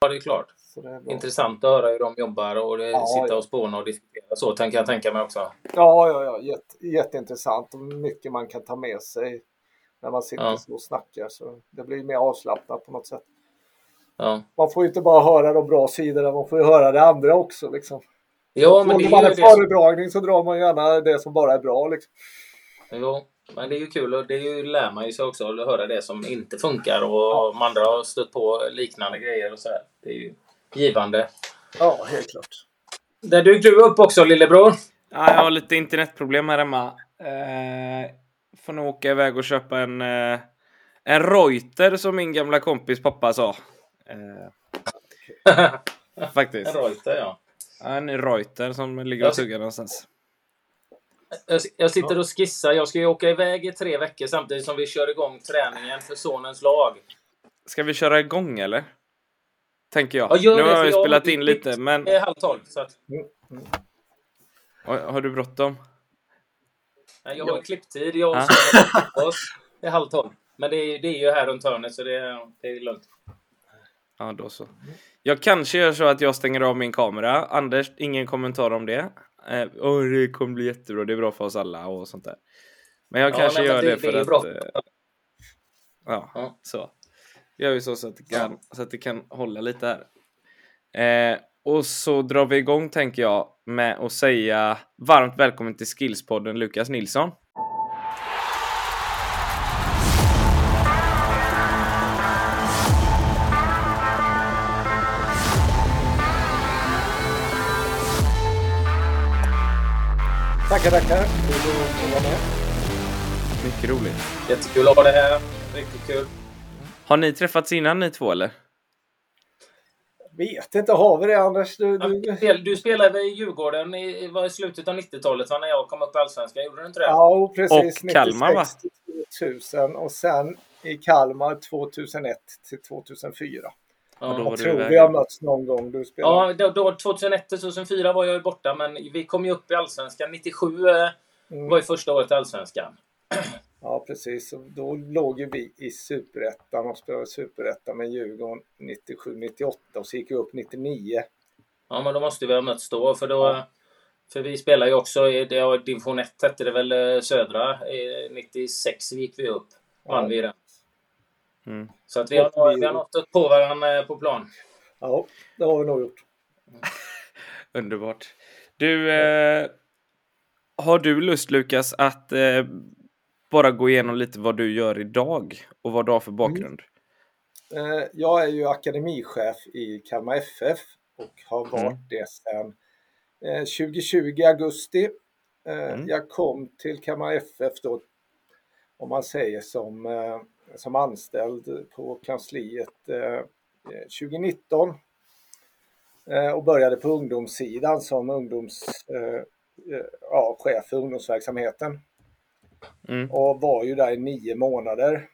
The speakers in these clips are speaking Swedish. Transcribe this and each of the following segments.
Ja, det är klart. Det Intressant att höra hur de jobbar och ja, sitta ja. och spåna och diskutera så, tänker jag tänka mig också. Ja, ja, ja. Jätte, jätteintressant och mycket man kan ta med sig när man sitter ja. och snackar. Så det blir mer avslappnat på något sätt. Ja. Man får ju inte bara höra de bra sidorna, man får ju höra det andra också. Liksom. Ja, men det är man en föredragning så drar man gärna det som bara är bra. Liksom. Jo, men det är ju kul och det ju, lär man ju sig också att höra det som inte funkar och ja. om andra har stött på liknande grejer och så här. Det är ju givande. Ja, helt klart. Där dök du upp också lillebror. Ja, jag har lite internetproblem här hemma. Eh, får nog åka iväg och köpa en, eh, en Reuter som min gamla kompis pappa sa. Eh, faktiskt. en Reuter, ja. En Reuter som ligger och tuggar någonstans. Jag sitter och skissar. Jag ska ju åka iväg i tre veckor samtidigt som vi kör igång träningen för sonens lag. Ska vi köra igång eller? Tänker jag. Ja, nu har jag ju spelat in lite, men... Det är halv tolv, så att... Har, har du bråttom? Nej, jag har klipptid. Jag och oss. Det är halv tolv. Men det är, det är ju här runt hörnet, så det är, det är lugnt. Ja, då så. Jag kanske gör så att jag stänger av min kamera. Anders, ingen kommentar om det. Eh, oh, det kommer bli jättebra, det är bra för oss alla och sånt där. Men jag ja, kanske gör det, det för det att... Eh, ja, ja, så. Gör vi så så att det kan, ja. så att det kan hålla lite här. Eh, och så drar vi igång tänker jag med att säga varmt välkommen till Skillspodden Lukas Nilsson. Tackar, tackar. Kul att vara med. Mycket roligt. Jättekul att ha det här. Riktigt kul. Har ni träffats innan ni två eller? Vet inte, har vi det Anders? Du, du... du spelade i Djurgården i, var i slutet av 90-talet när jag kom upp i Allsvenskan, gjorde du inte det? Ja, precis. Och Kalmar va? 2000 och sen i Kalmar 2001 till 2004. Ja, jag tror vi har mötts någon gång. Du ja, då, då, 2001 2004 var jag borta, men vi kom ju upp i Allsvenskan. 97 eh, mm. var ju första året i Allsvenskan. Ja, precis. Då låg ju vi i Superettan och spelade Superettan med Djurgården 97-98 och så gick vi upp 99. Ja, men då måste vi ha mötts då, för då... Ja. För vi spelar ju också i division 1 hette det väl eh, södra. 96 gick vi upp. Vann ja. vi den. Mm. Så att vi har, vi har nått på varandra på plan. Ja, det har vi nog gjort. Underbart. Du, eh, har du lust Lukas att eh, bara gå igenom lite vad du gör idag och vad du har för mm. bakgrund? Mm. Eh, jag är ju akademichef i Kalmar FF och har mm. varit mm. det sedan 2020 eh, augusti. Eh, mm. Jag kom till Kalmar FF då, om man säger som eh, som anställd på kansliet 2019 eh, eh, och började på ungdomssidan som ungdoms, eh, ja, chef för ungdomsverksamheten. Mm. Och var ju där i nio månader.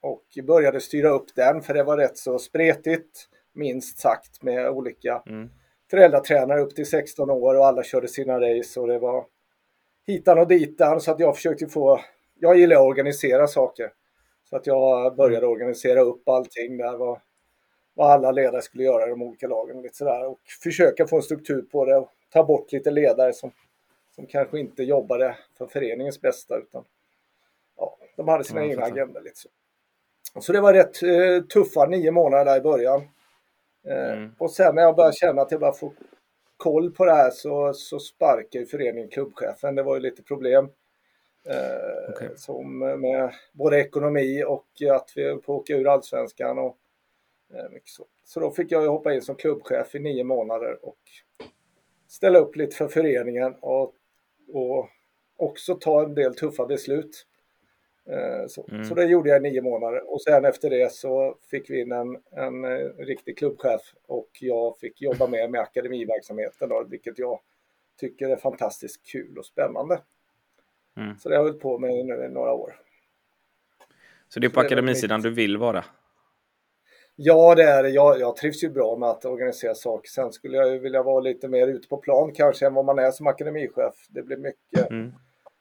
Och började styra upp den för det var rätt så spretigt, minst sagt, med olika mm. föräldratränare upp till 16 år och alla körde sina race och det var hitan och ditan så att jag försökte få jag gillar att organisera saker. Så att jag började mm. organisera upp allting där, vad, vad alla ledare skulle göra i de olika lagen. Och, lite sådär. och försöka få en struktur på det och ta bort lite ledare som, som kanske inte jobbade för föreningens bästa utan ja, de hade sina egna agendor. Lite så. så det var rätt eh, tuffa nio månader där i början. Eh, mm. Och sen när jag började känna att jag bara får koll på det här så, så sparkade föreningen klubbchefen. Det var ju lite problem. Eh, okay. Som med både ekonomi och att vi höll på att åka ur allsvenskan. Och, eh, mycket så. så då fick jag hoppa in som klubbchef i nio månader och ställa upp lite för föreningen och, och också ta en del tuffa beslut. Eh, så, mm. så det gjorde jag i nio månader och sen efter det så fick vi in en, en, en riktig klubbchef och jag fick jobba med med akademiverksamheten då, vilket jag tycker är fantastiskt kul och spännande. Mm. Så det har jag hållit på med nu i några år. Så det är på akademisidan du vill vara? Ja, det är det. Jag, jag trivs ju bra med att organisera saker. Sen skulle jag vilja vara lite mer ute på plan kanske än vad man är som akademichef. Det blir mycket, mm.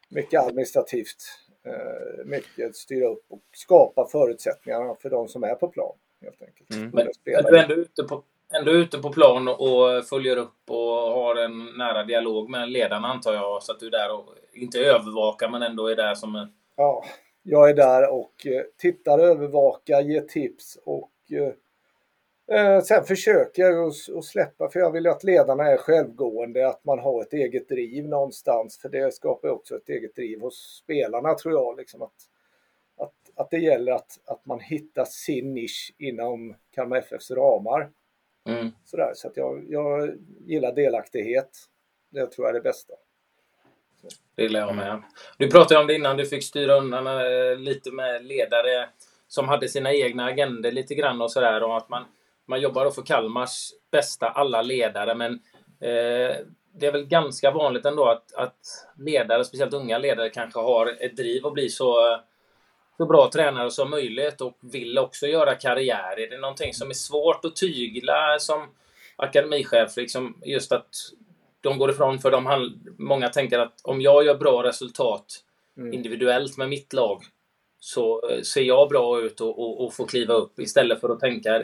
mycket administrativt. Eh, mycket styra upp och skapa förutsättningarna för de som är på plan. helt enkelt. Mm. Men, men du är ändå ute, på, ändå ute på plan och följer upp och har en nära dialog med ledarna antar jag, så att du är där och inte övervakar men ändå är där som en... Ja, jag är där och eh, tittar, övervakar, ger tips och eh, Eh, sen försöker jag att släppa, för jag vill ju att ledarna är självgående, att man har ett eget driv någonstans, för det skapar också ett eget driv hos spelarna tror jag. Liksom att, att, att det gäller att, att man hittar sin nisch inom Kalmar FFs ramar. Mm. Sådär, så att jag, jag gillar delaktighet. Det tror jag är det bästa. Det gillar jag med. Du pratade om det innan, du fick styra undan eh, lite med ledare som hade sina egna agender lite grann och sådär. Och att man, man jobbar för Kalmars bästa alla ledare, men eh, det är väl ganska vanligt ändå att, att ledare, speciellt unga ledare, kanske har ett driv att bli så, så bra tränare som möjligt och vill också göra karriär. Är det någonting som är svårt att tygla som akademichef? Liksom just att de går ifrån, för de, många tänker att om jag gör bra resultat mm. individuellt med mitt lag så eh, ser jag bra ut och, och, och får kliva upp istället för att tänka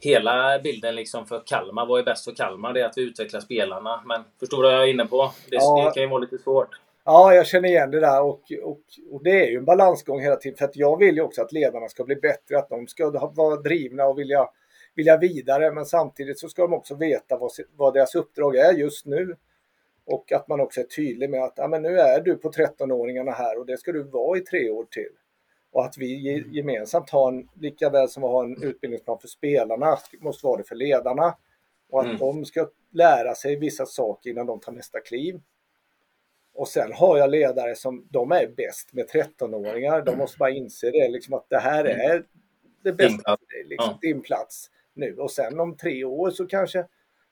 hela bilden liksom för Kalmar. Vad är bäst för Kalmar? Det är att vi utvecklar spelarna. Men förstår du vad jag är inne på? Det, ja. det kan ju vara lite svårt. Ja, jag känner igen det där och, och, och, det är ju en balansgång hela tiden. För att jag vill ju också att ledarna ska bli bättre, att de ska vara drivna och vilja, vilja vidare. Men samtidigt så ska de också veta vad, vad deras uppdrag är just nu. Och att man också är tydlig med att ja, men nu är du på 13-åringarna här och det ska du vara i tre år till. Och att vi gemensamt har en, lika väl som vi har en utbildningsplan för spelarna, måste vara det för ledarna. Och att mm. de ska lära sig vissa saker innan de tar nästa kliv. Och sen har jag ledare som, de är bäst med 13-åringar. De måste bara inse det, liksom att det här mm. är det bästa för liksom, din plats nu. Och sen om tre år så kanske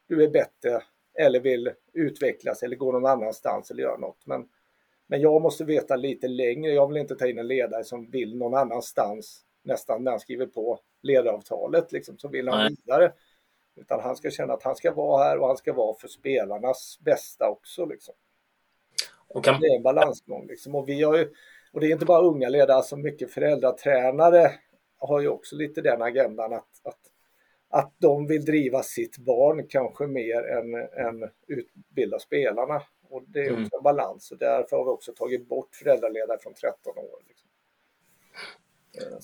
du är bättre eller vill utvecklas eller gå någon annanstans eller göra något. Men men jag måste veta lite längre. Jag vill inte ta in en ledare som vill någon annanstans nästan när han skriver på ledaravtalet. Liksom, så vill han Nej. vidare. Utan han ska känna att han ska vara här och han ska vara för spelarnas bästa också. Liksom. Och kan... Det är en balansgång. Liksom. Och, vi har ju, och det är inte bara unga ledare, alltså mycket föräldratränare har ju också lite den agendan att, att, att de vill driva sitt barn kanske mer än, än utbilda spelarna. Och det är också mm. en balans och därför har vi också tagit bort föräldraledare från 13 år. Liksom.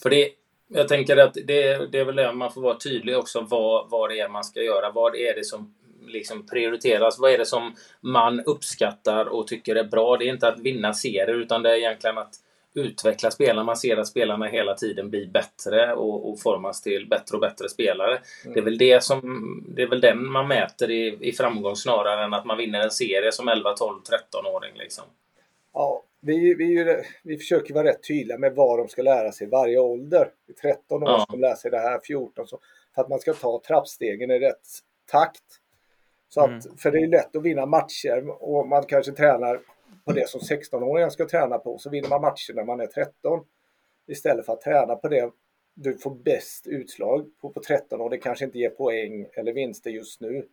För det, jag tänker att det, det är väl det man får vara tydlig också vad, vad det är man ska göra. Vad är det som liksom prioriteras? Vad är det som man uppskattar och tycker är bra? Det är inte att vinna serier utan det är egentligen att utveckla spelarna. Man ser att spelarna hela tiden blir bättre och, och formas till bättre och bättre spelare. Mm. Det är väl det som det är väl den man mäter i, i framgång snarare än att man vinner en serie som 11, 12, 13-åring. Liksom. Ja, vi, vi, vi försöker vara rätt tydliga med vad de ska lära sig i varje ålder. I 13 år ja. ska de lära sig det här, 14 så. För att man ska ta trappstegen i rätt takt. Så att, mm. För det är lätt att vinna matcher och man kanske tränar på det som 16-åringar ska träna på så vinner man matcher när man är 13. Istället för att träna på det du får bäst utslag på, på 13 år. Det kanske inte ger poäng eller vinster just nu.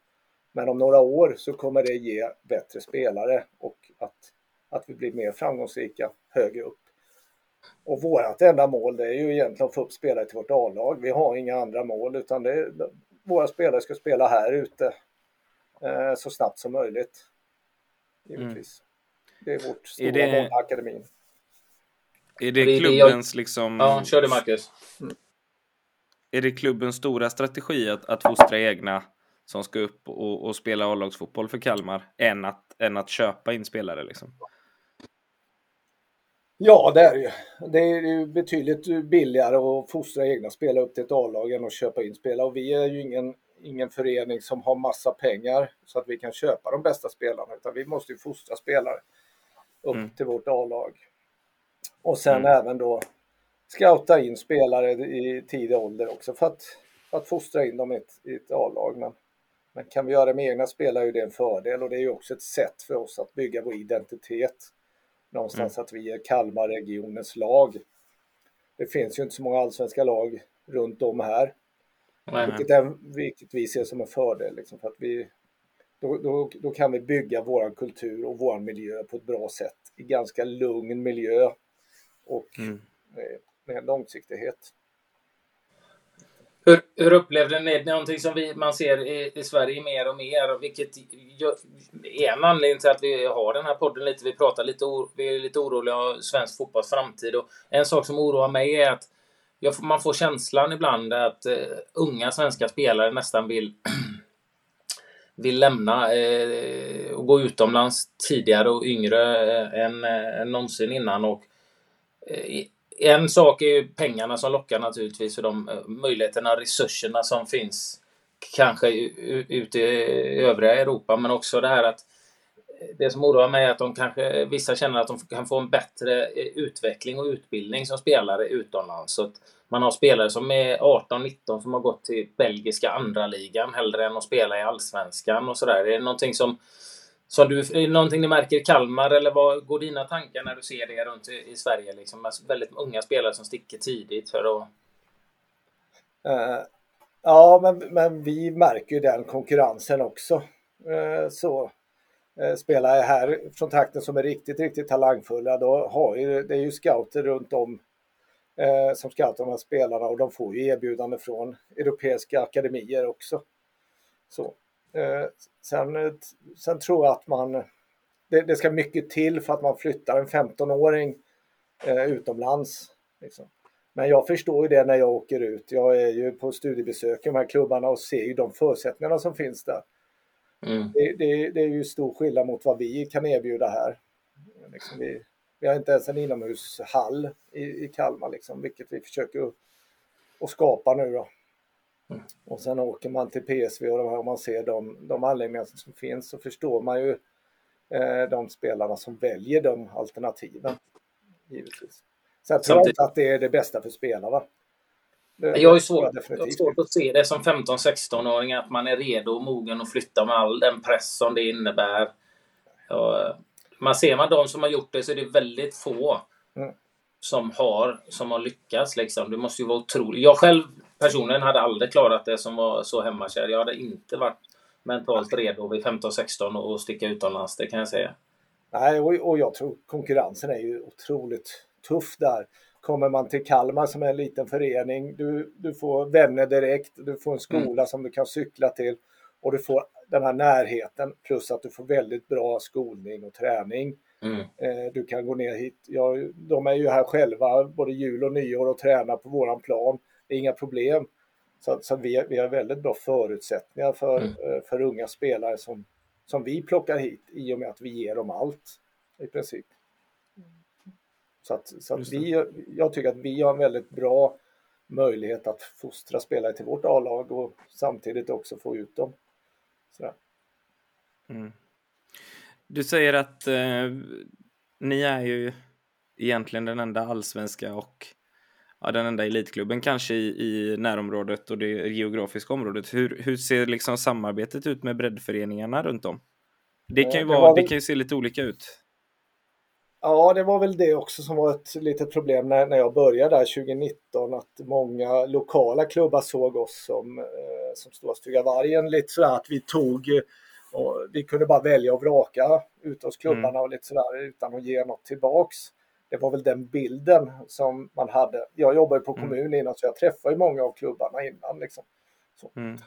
Men om några år så kommer det ge bättre spelare och att, att vi blir mer framgångsrika högre upp. Och vårt enda mål det är ju egentligen att få upp spelare till vårt A-lag. Vi har inga andra mål utan det, våra spelare ska spela här ute så snabbt som möjligt. Givetvis. Mm. Det är vårt stora är det... mål med akademin. Är det klubbens liksom... Ja, kör det Marcus. Mm. Är det klubbens stora strategi att, att fostra egna som ska upp och, och spela A-lagsfotboll för Kalmar än att, än att köpa in spelare liksom? Ja, det är ju. Det är ju betydligt billigare att fostra egna spelare upp till ett A-lag än att köpa in spelare. Och vi är ju ingen, ingen förening som har massa pengar så att vi kan köpa de bästa spelarna, utan vi måste ju fostra spelare upp mm. till vårt A-lag. Och sen mm. även då scouta in spelare i tidig ålder också för att, för att fostra in dem i ett, ett A-lag. Men, men kan vi göra det med egna spelare är det en fördel och det är ju också ett sätt för oss att bygga vår identitet. Någonstans mm. att vi är Kalmarregionens lag. Det finns ju inte så många allsvenska lag runt om här. Vilket, är, vilket vi ser som en fördel. Liksom, för att vi, då, då, då kan vi bygga vår kultur och vår miljö på ett bra sätt i ganska lugn miljö och mm. med, med långsiktighet. Hur, hur upplevde ni? Någonting som vi, man ser i, i Sverige mer och mer, vilket är en anledning till att vi har den här podden lite. Vi pratar lite, vi är lite oroliga om svensk fotbolls framtid. Och en sak som oroar mig är att jag, man får känslan ibland att uh, unga svenska spelare nästan vill vill lämna eh, och gå utomlands tidigare och yngre eh, än, eh, någonsin innan. Och, eh, en sak är ju pengarna som lockar naturligtvis och de eh, möjligheterna, resurserna som finns kanske ute i övriga Europa, men också det här att det som oroar mig är att de kanske, vissa känner att de kan få en bättre eh, utveckling och utbildning som spelare utomlands. Så att man har spelare som är 18-19 som har gått till belgiska andra ligan hellre än att spela i allsvenskan och sådär. Är det någonting som, som du, är det någonting ni märker i Kalmar eller vad går dina tankar när du ser det runt i, i Sverige? Liksom, alltså väldigt unga spelare som sticker tidigt för att... Uh, ja, men, men vi märker ju den konkurrensen också. Uh, så Eh, spelare här från trakten som är riktigt, riktigt talangfulla, då har ju, det är ju scouter runt om eh, som scoutar de här spelarna och de får ju erbjudande från europeiska akademier också. Så. Eh, sen, sen tror jag att man, det, det, ska mycket till för att man flyttar en 15-åring eh, utomlands. Liksom. Men jag förstår ju det när jag åker ut. Jag är ju på studiebesök i de här klubbarna och ser ju de förutsättningarna som finns där. Mm. Det, det, det, är ju stor skillnad mot vad vi kan erbjuda här. Liksom vi, vi har inte ens en inomhushall i, i Kalmar, liksom, vilket vi försöker att skapa nu. Då. Mm. Och sen åker man till PSV och de här, om man ser de, de anläggningar som finns så förstår man ju eh, de spelarna som väljer de alternativen. Givetvis. Tror jag inte att det är det bästa för spelarna. Det, jag har svårt, jag svårt att se det som 15-16-åring att man är redo och mogen att flytta med all den press som det innebär. Jag, man ser man de som har gjort det så är det väldigt få mm. som, har, som har lyckats. Liksom. Det måste ju vara otroligt. Jag själv personligen hade aldrig klarat det som var så hemmakär. Jag hade inte varit mentalt redo vid 15-16 och sticka utomlands, det kan jag säga. Nej, och, och jag tror konkurrensen är ju otroligt tuff där. Kommer man till Kalmar som är en liten förening, du, du får vänner direkt, du får en skola mm. som du kan cykla till och du får den här närheten plus att du får väldigt bra skolning och träning. Mm. Eh, du kan gå ner hit. Ja, de är ju här själva både jul och nyår och tränar på våran plan. Det är inga problem. Så, så vi, vi har väldigt bra förutsättningar för, mm. Eh, för unga spelare som, som vi plockar hit i och med att vi ger dem allt i princip. Så, att, så att vi, jag tycker att vi har en väldigt bra möjlighet att fostra spelare till vårt A-lag och samtidigt också få ut dem. Mm. Du säger att eh, ni är ju egentligen den enda allsvenska och ja, den enda elitklubben kanske i, i närområdet och det geografiska området. Hur, hur ser liksom samarbetet ut med breddföreningarna runt om? Det kan ju, eh, vara, det, det kan ju se lite olika ut. Ja, det var väl det också som var ett litet problem när, när jag började där 2019 att många lokala klubbar såg oss som, eh, som Stora Stygga Vargen lite sådär att vi tog och vi kunde bara välja och vraka ut hos klubbarna mm. och lite sådär utan att ge något tillbaks. Det var väl den bilden som man hade. Jag jobbade på mm. kommun innan så jag träffade ju många av klubbarna innan. Liksom. Mm.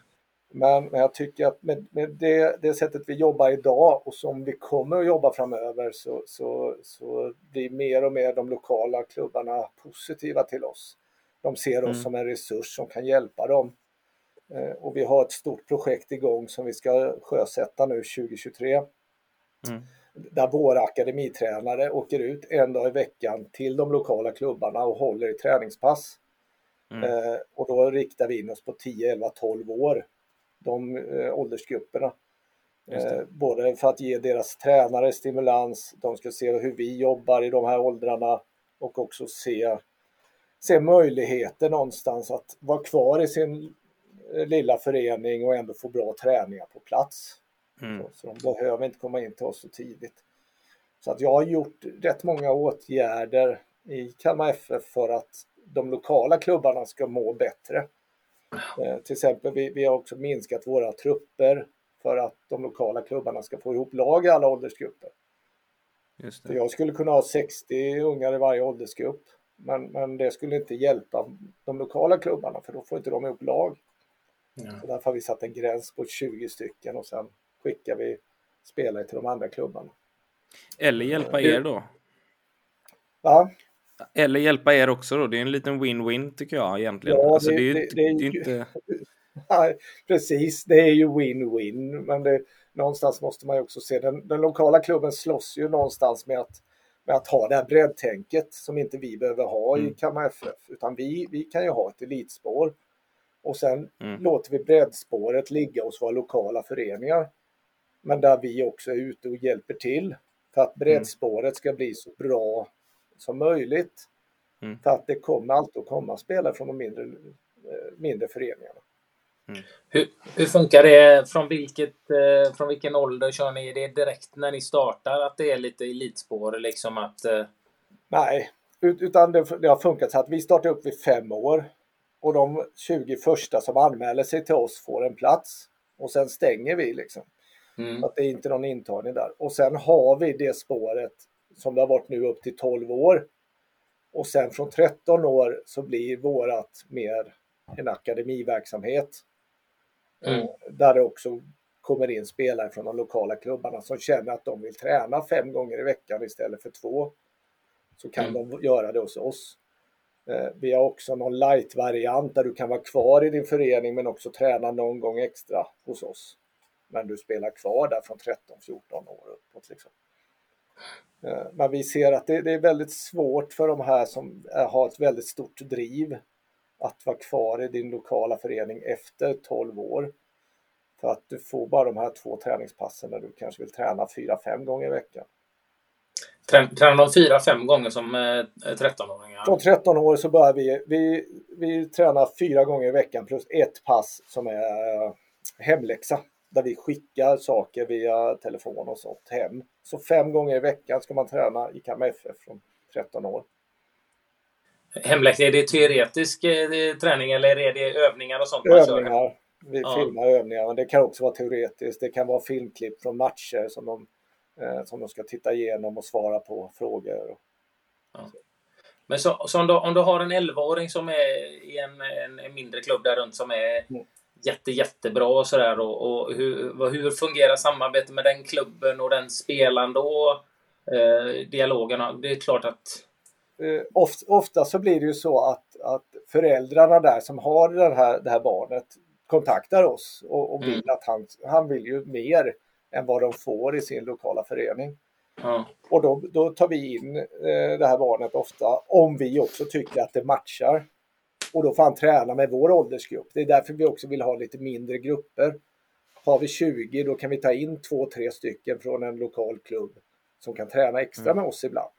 Men, men, jag tycker att med, med det, det, sättet vi jobbar idag och som vi kommer att jobba framöver så, så, så blir mer och mer de lokala klubbarna positiva till oss. De ser oss mm. som en resurs som kan hjälpa dem Eh, och vi har ett stort projekt igång som vi ska sjösätta nu 2023. Mm. Där våra akademitränare åker ut en dag i veckan till de lokala klubbarna och håller i träningspass. Mm. Eh, och då riktar vi in oss på 10, 11, 12 år, de eh, åldersgrupperna. Eh, både för att ge deras tränare stimulans, de ska se hur vi jobbar i de här åldrarna och också se, se möjligheter någonstans att vara kvar i sin lilla förening och ändå få bra träningar på plats. Mm. Så, så de behöver inte komma in till oss så tidigt. Så att jag har gjort rätt många åtgärder i Kalmar FF för att de lokala klubbarna ska må bättre. Eh, till exempel, vi, vi har också minskat våra trupper för att de lokala klubbarna ska få ihop lag i alla åldersgrupper. Jag skulle kunna ha 60 ungar i varje åldersgrupp Men, men det skulle inte hjälpa de lokala klubbarna för då får inte de ihop lag. Ja. Så därför har vi satt en gräns på 20 stycken och sen skickar vi spelare till de andra klubbarna. Eller hjälpa er då? Va? Eller hjälpa er också då. Det är en liten win-win tycker jag egentligen. Ja, alltså, det, det, det, det, är ju inte... Ja, precis, det är ju win-win. Men det, någonstans måste man ju också se den, den lokala klubben slåss ju någonstans med att, med att ha det här breddtänket som inte vi behöver ha mm. i Kalmar FF. Utan vi, vi kan ju ha ett elitspår. Och sen mm. låter vi breddspåret ligga hos våra lokala föreningar. Men där vi också är ute och hjälper till för att breddspåret ska bli så bra som möjligt. Mm. För att det kommer alltid att komma spelare från de mindre, eh, mindre föreningarna. Mm. Hur, hur, funkar det? Från, vilket, eh, från vilken ålder kör ni? Är det direkt när ni startar att det är lite elitspår? Liksom att, eh... Nej, utan det, det, har funkat så att vi startar upp vid fem år och de 20 första som anmäler sig till oss får en plats och sen stänger vi liksom. Mm. Att det är inte någon intagning där. Och sen har vi det spåret som det har varit nu upp till 12 år. Och sen från 13 år så blir vårat mer en akademiverksamhet. Mm. Där det också kommer in spelare från de lokala klubbarna som känner att de vill träna fem gånger i veckan istället för två. Så kan mm. de göra det hos oss. Eh, vi har också någon light-variant där du kan vara kvar i din förening men också träna någon gång extra hos oss. Men du spelar kvar där från 13-14 år uppåt. Liksom. Eh, men vi ser att det, det, är väldigt svårt för de här som har ett väldigt stort driv att vara kvar i din lokala förening efter 12 år. För att du får bara de här två träningspassen när du kanske vill träna 4-5 gånger i veckan. Tränar de 4-5 gånger som 13-åringar? Eh, Från 13 år så börjar vi, vi, vi tränar fyra gånger i veckan plus ett pass som är eh, hemläxa där vi skickar saker via telefon och sånt hem. Så fem gånger i veckan ska man träna i Kalmar FF från 13 år. Hemläxa, är det teoretisk eh, träning eller är det övningar och sånt? Övningar. Vi ja. filmar övningar, men det kan också vara teoretiskt. Det kan vara filmklipp från matcher som de, eh, som de ska titta igenom och svara på frågor. Ja. Men så, så om, du, om, du, har en 11-åring som är i en, en, en, mindre klubb där runt som är mm jätte, jättebra och sådär. Och, och hur, hur fungerar samarbetet med den klubben och den spelaren då? Eh, dialogerna. Det är klart att... Eh, ofta, ofta, så blir det ju så att, att föräldrarna där som har det här, det här barnet kontaktar oss och, och vill mm. att han, han vill ju mer än vad de får i sin lokala förening. Ja. Och då, då tar vi in eh, det här barnet ofta om vi också tycker att det matchar och då får han träna med vår åldersgrupp. Det är därför vi också vill ha lite mindre grupper. Har vi 20 då kan vi ta in två, tre stycken från en lokal klubb som kan träna extra mm. med oss ibland.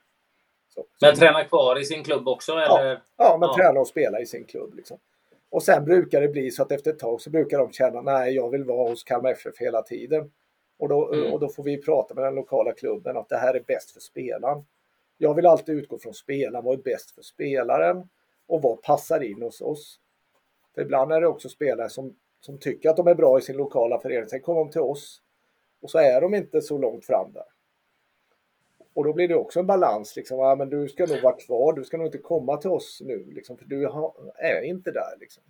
Så, men så. träna kvar i sin klubb också? Eller? Ja, ja men ja. träna och spela i sin klubb. Liksom. Och sen brukar det bli så att efter ett tag så brukar de känna nej, jag vill vara hos Kalmar FF hela tiden. Och då, mm. och då får vi prata med den lokala klubben att det här är bäst för spelaren. Jag vill alltid utgå från spelaren. Vad är bäst för spelaren? Och vad passar in hos oss. För ibland är det också spelare som, som tycker att de är bra i sin lokala förening, sen kommer de till oss och så är de inte så långt fram där. Och då blir det också en balans, liksom, ja, men du ska nog vara kvar, du ska nog inte komma till oss nu, liksom, för du är inte där. Liksom.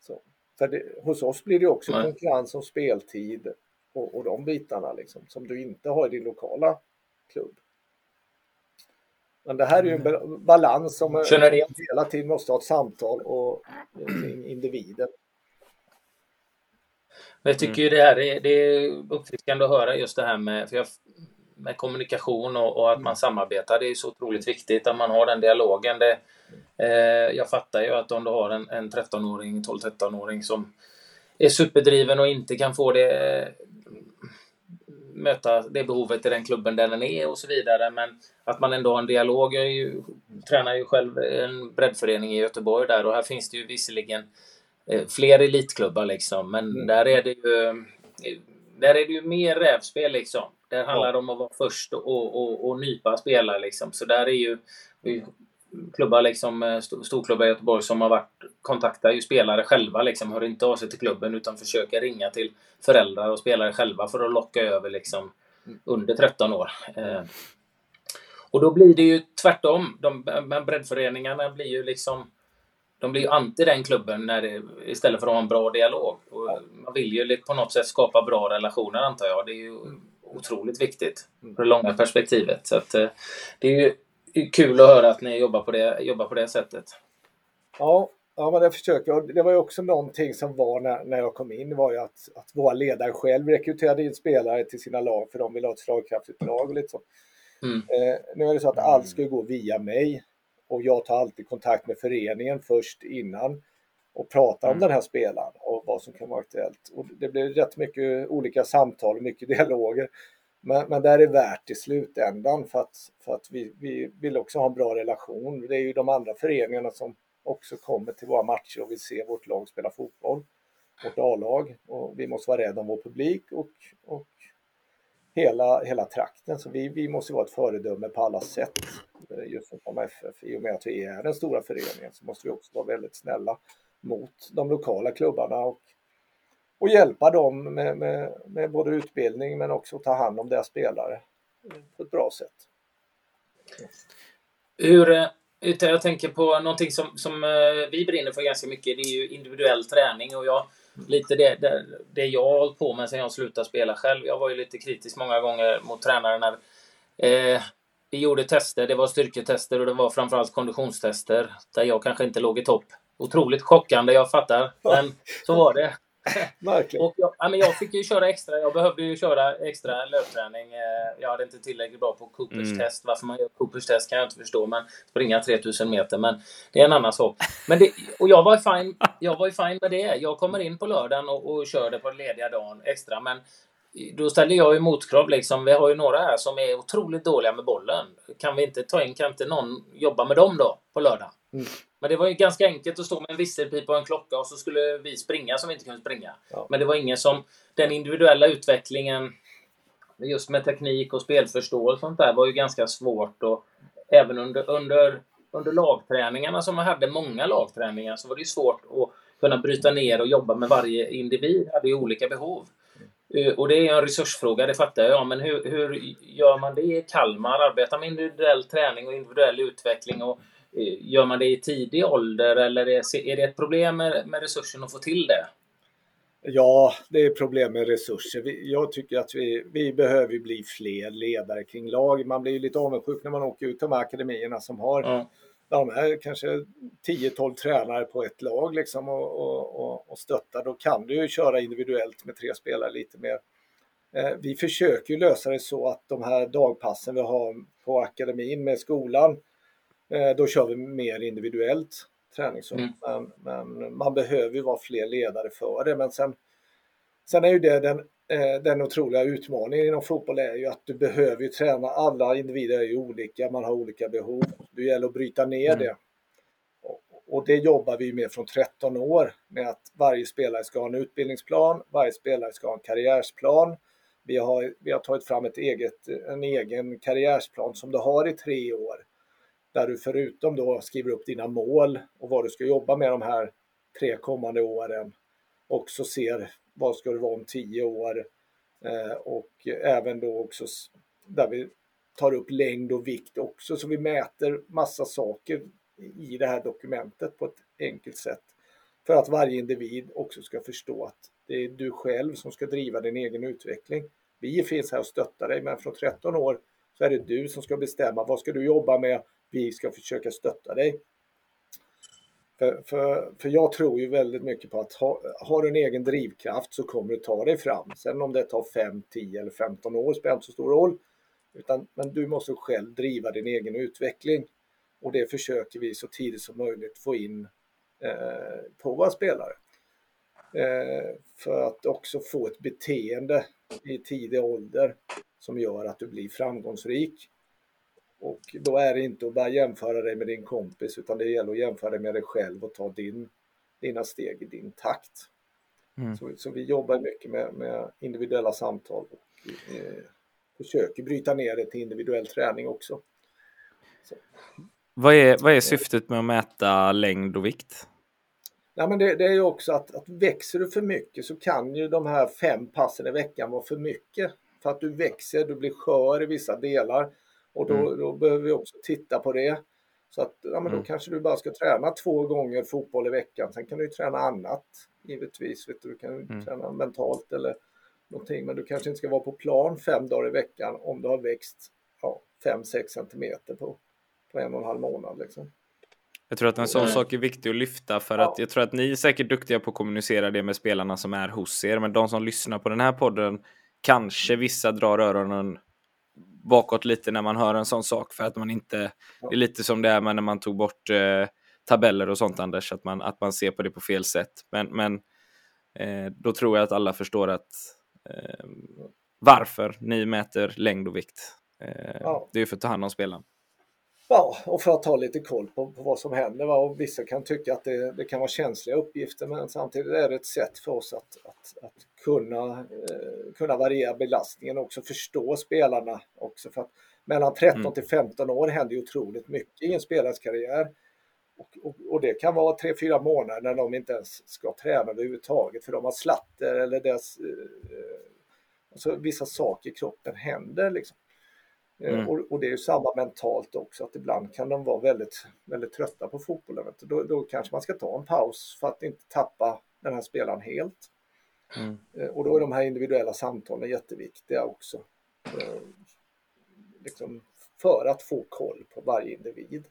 Så. För det, hos oss blir det också Nej. konkurrens om speltid och, och de bitarna liksom, som du inte har i din lokala klubb. Men det här är ju en balans som Känner det? hela tiden måste ha ett samtal och kring individen. Jag tycker ju det här är, det är uppfriskande att höra just det här med, för jag, med kommunikation och, och, att man samarbetar. Det är så otroligt viktigt att man har den dialogen. Det, eh, jag fattar ju att om du har en, en 13-åring, 12-13-åring som är superdriven och inte kan få det möta det behovet i den klubben där den är och så vidare. Men att man ändå har en dialog. Jag ju, tränar ju själv en breddförening i Göteborg där och här finns det ju visserligen eh, fler elitklubbar liksom. Men mm. där är det ju där är det ju mer rävspel liksom. Där handlar det om att vara först och, och, och nypa spelare liksom. Så där är ju klubbar liksom, eh, storklubbar i Göteborg som har varit, kontaktar ju spelare själva liksom, hör inte av sig till klubben utan försöker ringa till föräldrar och spelare själva för att locka över liksom under 13 år. Eh, Och då blir det ju tvärtom. De, breddföreningarna blir ju liksom de blir ju anti den klubben när det, istället för att ha en bra dialog. Och man vill ju på något sätt skapa bra relationer antar jag. Det är ju otroligt viktigt på det långa perspektivet. Så att, eh, det är ju kul att höra att ni jobbar på det, jobbar på det sättet. Ja, ja men det försöker jag. Det var ju också någonting som var när, när jag kom in var ju att, att våra ledare själv rekryterade in spelare till sina lag för de vill ha ett slagkraftigt lag och lite så. Mm. Eh, nu är det så att allt ska gå via mig och jag tar alltid kontakt med föreningen först innan och pratar mm. om den här spelaren och vad som kan vara aktuellt. Och det blir rätt mycket olika samtal och mycket dialoger. Men, men det är värt i slutändan för att, för att vi, vi vill också ha en bra relation. Det är ju de andra föreningarna som också kommer till våra matcher och vill se vårt lag spela fotboll. Vårt A-lag. Och vi måste vara rädda om vår publik och, och hela, hela trakten. Så vi, vi måste vara ett föredöme på alla sätt. Eh, just som FF, i och med att vi är den stora föreningen så måste vi också vara väldigt snälla mot de lokala klubbarna och, och hjälpa dem med, med, med både utbildning men också ta hand om deras spelare på ett bra sätt. Hur, eh, jag tänker på någonting som, som eh, vi brinner för ganska mycket. Det är ju individuell träning och jag lite det, det, det jag har hållit på med sen jag slutade spela själv. Jag var ju lite kritisk många gånger mot tränare när eh, vi gjorde tester. Det var styrketester och det var framförallt konditionstester där jag kanske inte låg i topp. Otroligt chockande, jag fattar. Men så var det. Verkligen. Och jag, ja, men jag fick ju köra extra. Jag behövde ju köra extra löpträning. Eh, jag hade inte tillräckligt bra på Coopers mm. test. Varför man gör Coopers test kan jag inte förstå. Men springa 3000 meter. Men det är en annan sak. Men det, och jag var, fine, jag var ju fine med det. Jag kommer in på lördagen och, och kör det på lediga dagen extra. Men då ställer jag ju motkrav liksom. Vi har ju några här som är otroligt dåliga med bollen. Kan vi inte ta in, kan inte någon jobba med dem då på lördag? Mm. Men det var ju ganska enkelt att stå med en visselpipa och en klocka och så skulle vi springa som vi inte kunde springa. Ja. Men det var ingen som... Den individuella utvecklingen just med teknik och spelförståelse och sånt där var ju ganska svårt och även under, under, under lagträningarna som man hade många lagträningar så var det ju svårt att kunna bryta ner och jobba med varje individ hade ju olika behov. Eh, och det är en resursfråga, det fattar jag. Men hur, hur gör man det i Kalmar? Arbetar med individuell träning och individuell utveckling? Och gör man det i tidig ålder eller är det ett problem med, resursen att få till det? Ja, det är problem med resurser. Jag tycker att vi, vi behöver bli fler ledare kring lag. Man blir lite avundsjuk när man åker ut de här akademierna som har ja. de här kanske 10-12 tränare på ett lag liksom och, och, och, och stöttar. Då kan du ju köra individuellt med tre spelare lite mer. Eh, vi försöker ju lösa det så att de här dagpassen vi har på akademin med skolan Eh, då kör vi mer individuellt träningsår. Mm. Men, men, man behöver ju vara fler ledare för det. Men sen, sen är ju det den, eh, den otroliga utmaningen inom fotboll är ju att du behöver ju träna. Alla individer är ju olika, man har olika behov. Det gäller att bryta ner mm. det. Och det jobbar vi med från 13 år med att varje spelare ska ha en utbildningsplan, varje spelare ska ha en karriärsplan. Vi har, vi har tagit fram ett eget, en egen karriärsplan som du har i tre år där du förutom då skriver upp dina mål och vad du ska jobba med de här tre kommande åren också ser vad ska det vara om tio år eh, och även då också där vi tar upp längd och vikt också så vi mäter massa saker i det här dokumentet på ett enkelt sätt för att varje individ också ska förstå att det är du själv som ska driva din egen utveckling. Vi finns här och stöttar dig men från 13 år så är det du som ska bestämma vad ska du jobba med vi ska försöka stötta dig. För, för, för jag tror ju väldigt mycket på att ha, har du en egen drivkraft så kommer du ta dig fram. Sen om det tar 5, 10 eller 15 år spelar inte så stor roll. Utan, men du måste själv driva din egen utveckling. Och det försöker vi så tidigt som möjligt få in eh, på våra spelare. Eh, för att också få ett beteende i tidig ålder som gör att du blir framgångsrik. Och då är det inte att bara jämföra dig med din kompis utan det gäller att jämföra dig med dig själv och ta din, dina steg i din takt. Mm. Så, så, vi jobbar mycket med, med individuella samtal och eh, försöker bryta ner det till individuell träning också. Så. Vad är, vad är syftet med att mäta längd och vikt? Ja, men det, det är ju också att, att växer du för mycket så kan ju de här fem passen i veckan vara för mycket. För att du växer, du blir skör i vissa delar Och då, mm. då behöver vi också titta på det. Så att ja, men då mm. kanske du bara ska träna två gånger fotboll i veckan. Sen kan du ju träna annat givetvis. Vet du, du kan mm. träna mentalt eller någonting. Men du kanske inte ska vara på plan fem dagar i veckan om du har växt 5-6 centimeter på, på en och en halv månad. Liksom. Jag tror att en sån mm. sak är viktig att lyfta för ja. att jag tror att ni är säkert duktiga på att kommunicera det med spelarna som är hos er. Men de som lyssnar på den här podden kanske vissa drar öronen bakåt lite när man hör en sån sak för att man inte, det är lite som det är när man tog bort eh, tabeller och sånt Anders, att man, att man ser på det på fel sätt. Men, men eh, då tror jag att alla förstår att eh, varför ni mäter längd och vikt. Eh, ja. Det är för att ta hand om spelaren. Ja, och för att ta lite koll på, på vad som händer. Va? Och vissa kan tycka att det, det, kan vara känsliga uppgifter men samtidigt är det ett sätt för oss att, att, att kunna, eh, kunna variera belastningen och också förstå spelarna också. För att mellan 13 mm. till 15 år händer ju otroligt mycket i en spelares karriär. Och, och, och, det kan vara 3-4 månader när de inte ens ska träna överhuvudtaget för de har slatter eller deras, eh, alltså vissa saker i kroppen händer. Liksom. Eh, mm. Och, och, det är ju samma mentalt också, att ibland kan de vara väldigt, väldigt trötta på fotbollen. Då, då kanske man ska ta en paus för att inte tappa den här spelaren helt. Mm. Eh, och då är de här individuella samtalen jätteviktiga också. Eh, liksom för att få koll på varje individ.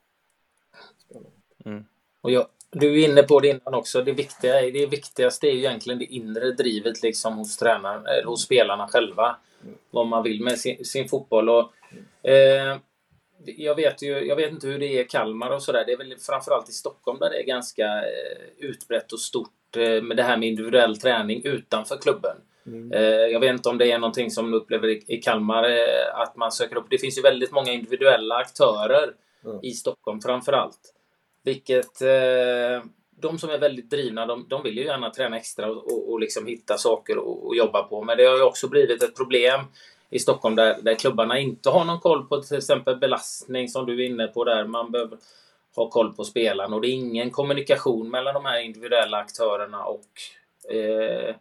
Mm. Och jag, du är inne på det innan också. Det, viktiga, det viktigaste är ju egentligen det inre drivet liksom hos tränaren, hos spelarna själva. Vad man vill med sin, sin fotboll. Och Eh, jag vet ju, jag vet inte hur det är i Kalmar och sådär. Det är väl framförallt i Stockholm där det är ganska eh, utbrett och stort eh, med det här med individuell träning utanför klubben. Mm. Eh, jag vet inte om det är någonting som du upplever i, i Kalmar, eh, att man söker upp. Det finns ju väldigt många individuella aktörer mm. i Stockholm framförallt. Vilket eh, de som är väldigt drivna, de, de vill ju gärna träna extra och, och, och liksom hitta saker att jobba på. Men det har ju också blivit ett problem i Stockholm där, där klubbarna inte har någon koll på till exempel belastning som du är inne på där. Man behöver ha koll på spelaren och det är ingen kommunikation mellan de här individuella aktörerna och, eh,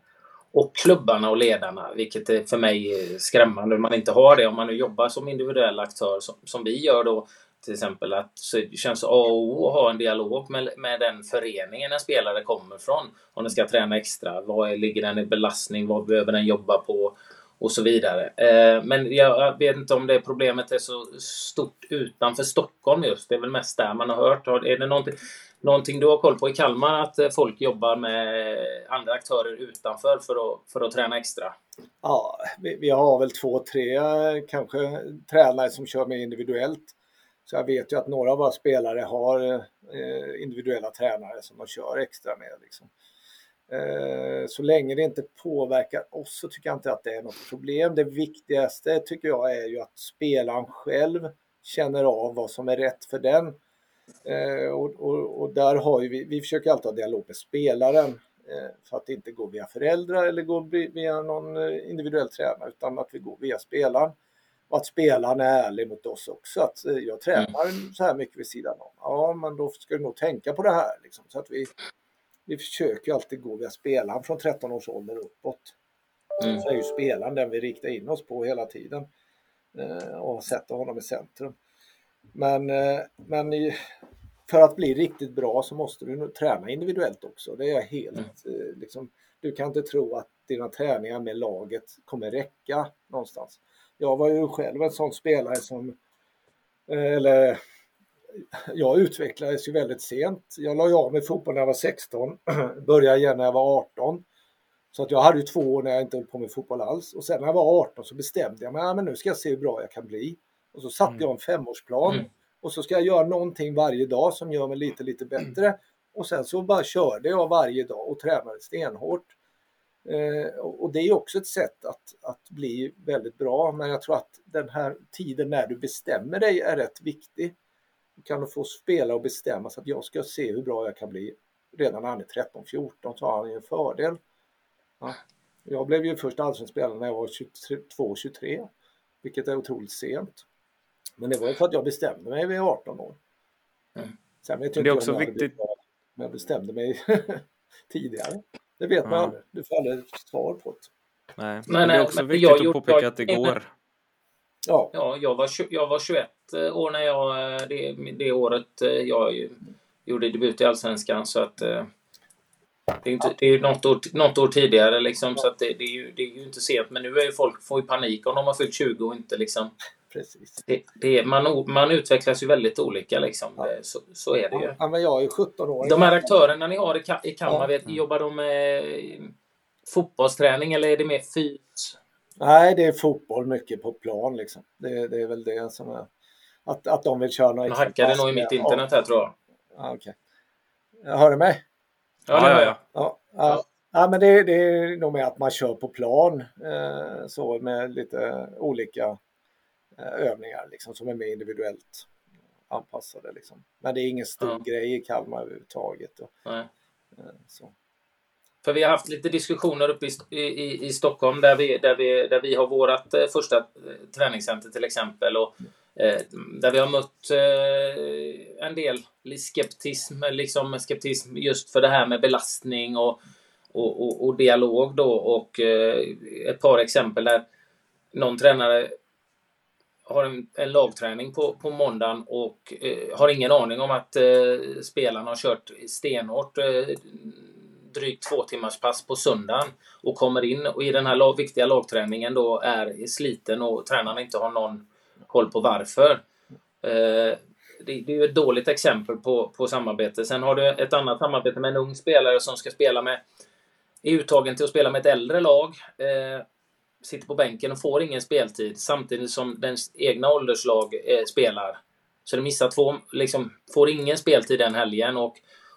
och klubbarna och ledarna, vilket är för mig skrämmande. Man inte har det om man nu jobbar som individuell aktör som, som vi gör då till exempel att så det känns A och O att ha en dialog med, med den föreningen en spelare kommer från. Om den ska träna extra, vad ligger den i belastning, vad behöver den jobba på och så vidare. Eh, men jag vet inte om det problemet är så stort utanför Stockholm just. Det är väl mest där man har hört. Är det någonting, någonting du har koll på i Kalmar att eh, folk jobbar med andra aktörer utanför för att, för att träna extra? Ja, vi, vi har väl två, tre eh, kanske tränare som kör mer individuellt. Så jag vet ju att några av våra spelare har eh, individuella tränare som de kör extra med. Liksom. Eh, så länge det inte påverkar oss så tycker jag inte att det är något problem. Det viktigaste tycker jag är ju att spelaren själv känner av vad som är rätt för den. Eh, och, och, och där har vi, vi försöker alltid ha dialog med spelaren eh, för att inte gå via föräldrar eller gå via någon eh, individuell tränare utan att vi går via spelaren. Och att spelaren är ärlig mot oss också. Att jag tränar mm. så här mycket vid sidan om. Ja, men då ska du nog tänka på det här. Liksom, så att vi vi försöker alltid gå via spelaren från 13 års ålder uppåt. Mm. Så är ju spelaren den vi riktar in oss på hela tiden eh, och sätter honom i centrum. Men, eh, men i, för att bli riktigt bra så måste du träna individuellt också. Det är jag helt mm. eh, liksom, du kan inte tro att dina träningar med laget kommer räcka någonstans. Jag var ju själv en sån spelare som, eh, eller jag utvecklades ju väldigt sent. Jag la av med fotboll när jag var 16, började igen när jag var 18. Så att jag hade ju två år när jag inte höll på med fotboll alls. Och sen när jag var 18 så bestämde jag mig, ja, men nu ska jag se hur bra jag kan bli. Och så satte mm. jag en femårsplan. Mm. Och så ska jag göra någonting varje dag som gör mig lite, lite bättre. Och sen så bara körde jag varje dag och tränade stenhårt. Eh, och det är också ett sätt att, att bli väldigt bra. Men jag tror att den här tiden när du bestämmer dig är rätt viktig kan du få spela och bestämma så att jag ska se hur bra jag kan bli redan när han är 13-14 så har han ju en fördel. Ja. Jag blev ju först allsvensk spelare när jag var 22-23 vilket är otroligt sent. Men det var ju för att jag bestämde mig vid 18 år. Mm. Sen vet jag det är också viktigt. Men jag bestämde mig tidigare. Det vet man aldrig. Du får aldrig svar på det. Nej, men, men det är också viktigt att påpeka att det går. Ja. ja jag, var, jag var 21 eh, år när jag, eh, det, det året eh, jag gjorde debut i Allsvenskan. Så att, det är, inte, det är något, år, något år tidigare liksom, så att det, det, är ju, det är ju inte sent. Men nu är ju folk får ju panik om de har fyllt 20 och inte liksom... Precis. Det, det, man, man utvecklas ju väldigt olika liksom. Ja. Så, så är det ju. Ja, men jag är 17 år. De här aktörerna ni har i, i Kalmar, ja. jobbar de med fotbollsträning eller är det mer fys? Nej, det är fotboll mycket på plan liksom. Det, det är väl det som är... Att, att de vill köra några extra hackade nog i mitt internet här tror jag. Ja. Okay. Hör du mig? Ja, ja, ja. ja, ja. ja men det, det, är nog med att man kör på plan eh, så med lite olika övningar liksom som är mer individuellt anpassade liksom. Men det är ingen stor ja. grej i Kalmar överhuvudtaget. Och. Eh, så. För vi har haft lite diskussioner uppe i, i, i Stockholm där vi, där, vi, där vi har vårat eh, första eh, träningscenter till exempel. Och, eh, där vi har mött eh, en del skeptism, liksom skeptism just för det här med belastning och, och, och, och dialog då. Och eh, ett par exempel där någon tränare har en, en lagträning på, på måndagen och eh, har ingen aning om att eh, spelarna har kört stenhårt eh, drygt två timmars pass på söndagen och kommer in och i den här lag, viktiga lagträningen då är sliten och tränaren inte har någon koll på varför. Eh, det, det, är ju ett dåligt exempel på, på samarbete. Sen har du ett annat samarbete med en ung spelare som ska spela med är uttagen till att spela med ett äldre lag. Eh, sitter på bänken och får ingen speltid samtidigt som dens egna ålderslag eh, spelar. Så det missar två, liksom, får ingen speltid den helgen och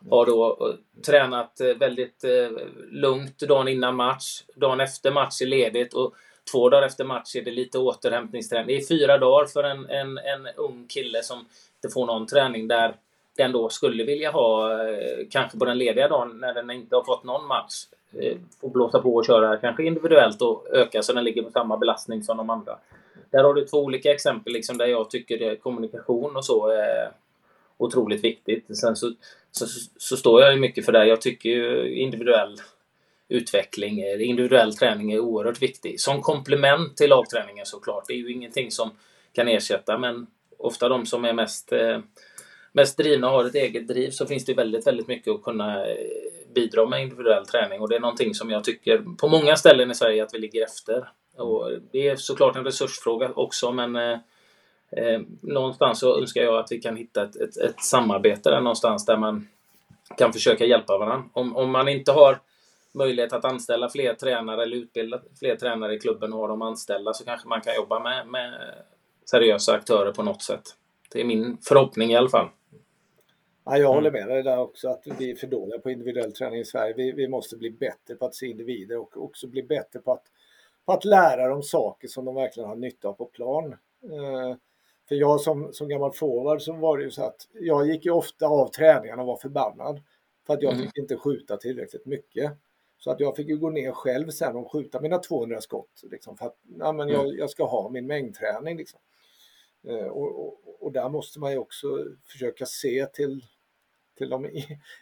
har då eh, tränat eh, väldigt eh, lugnt dagen innan match. Dagen efter match är ledigt och två dagar efter match är det lite återhämtningsträning. Det är fyra dagar för en, en, en ung kille som inte får någon träning där den då skulle vilja ha, eh, kanske på den lediga dagen när den inte har fått någon match, Eh, få blåsa på och köra kanske individuellt och öka så den ligger på samma belastning som de andra. Där har du två olika exempel liksom där jag tycker kommunikation och så är otroligt viktigt. Sen så, så, så står jag ju mycket för det. Jag tycker ju individuell utveckling, eh, individuell träning är oerhört viktig. Som komplement till lagträningen såklart. Det är ju ingenting som kan ersätta men ofta de som är mest, eh, mest drivna och har ett eget driv så finns det väldigt, väldigt mycket att kunna bidra med individuell träning och det är någonting som jag tycker på många ställen i Sverige att vi ligger efter. Och det är såklart en resursfråga också men eh, eh, någonstans så önskar jag att vi kan hitta ett, ett, ett, samarbete där någonstans där man kan försöka hjälpa varandra. Om, om man inte har möjlighet att anställa fler tränare eller utbilda fler tränare i klubben och ha dem anställda så kanske man kan jobba med, med seriösa aktörer på något sätt. Det är min förhoppning i alla fall. Ja, jag håller med dig där också att vi är för dåliga på individuell träning i Sverige. Vi, vi måste bli bättre på att se individer och också bli bättre på att, på att lära dem saker som de verkligen har nytta av på plan. Eh, för jag som, som gammal forward så var det ju så att jag gick ju ofta av träningarna och var förbannad. För att jag mm. fick inte skjuta tillräckligt mycket. Så att jag fick ju gå ner själv sen och skjuta mina 200 skott. Liksom, för att ja, men jag, mm. jag ska ha min mängdträning. Liksom. Eh, och, och, och, där måste man ju också försöka se till, till de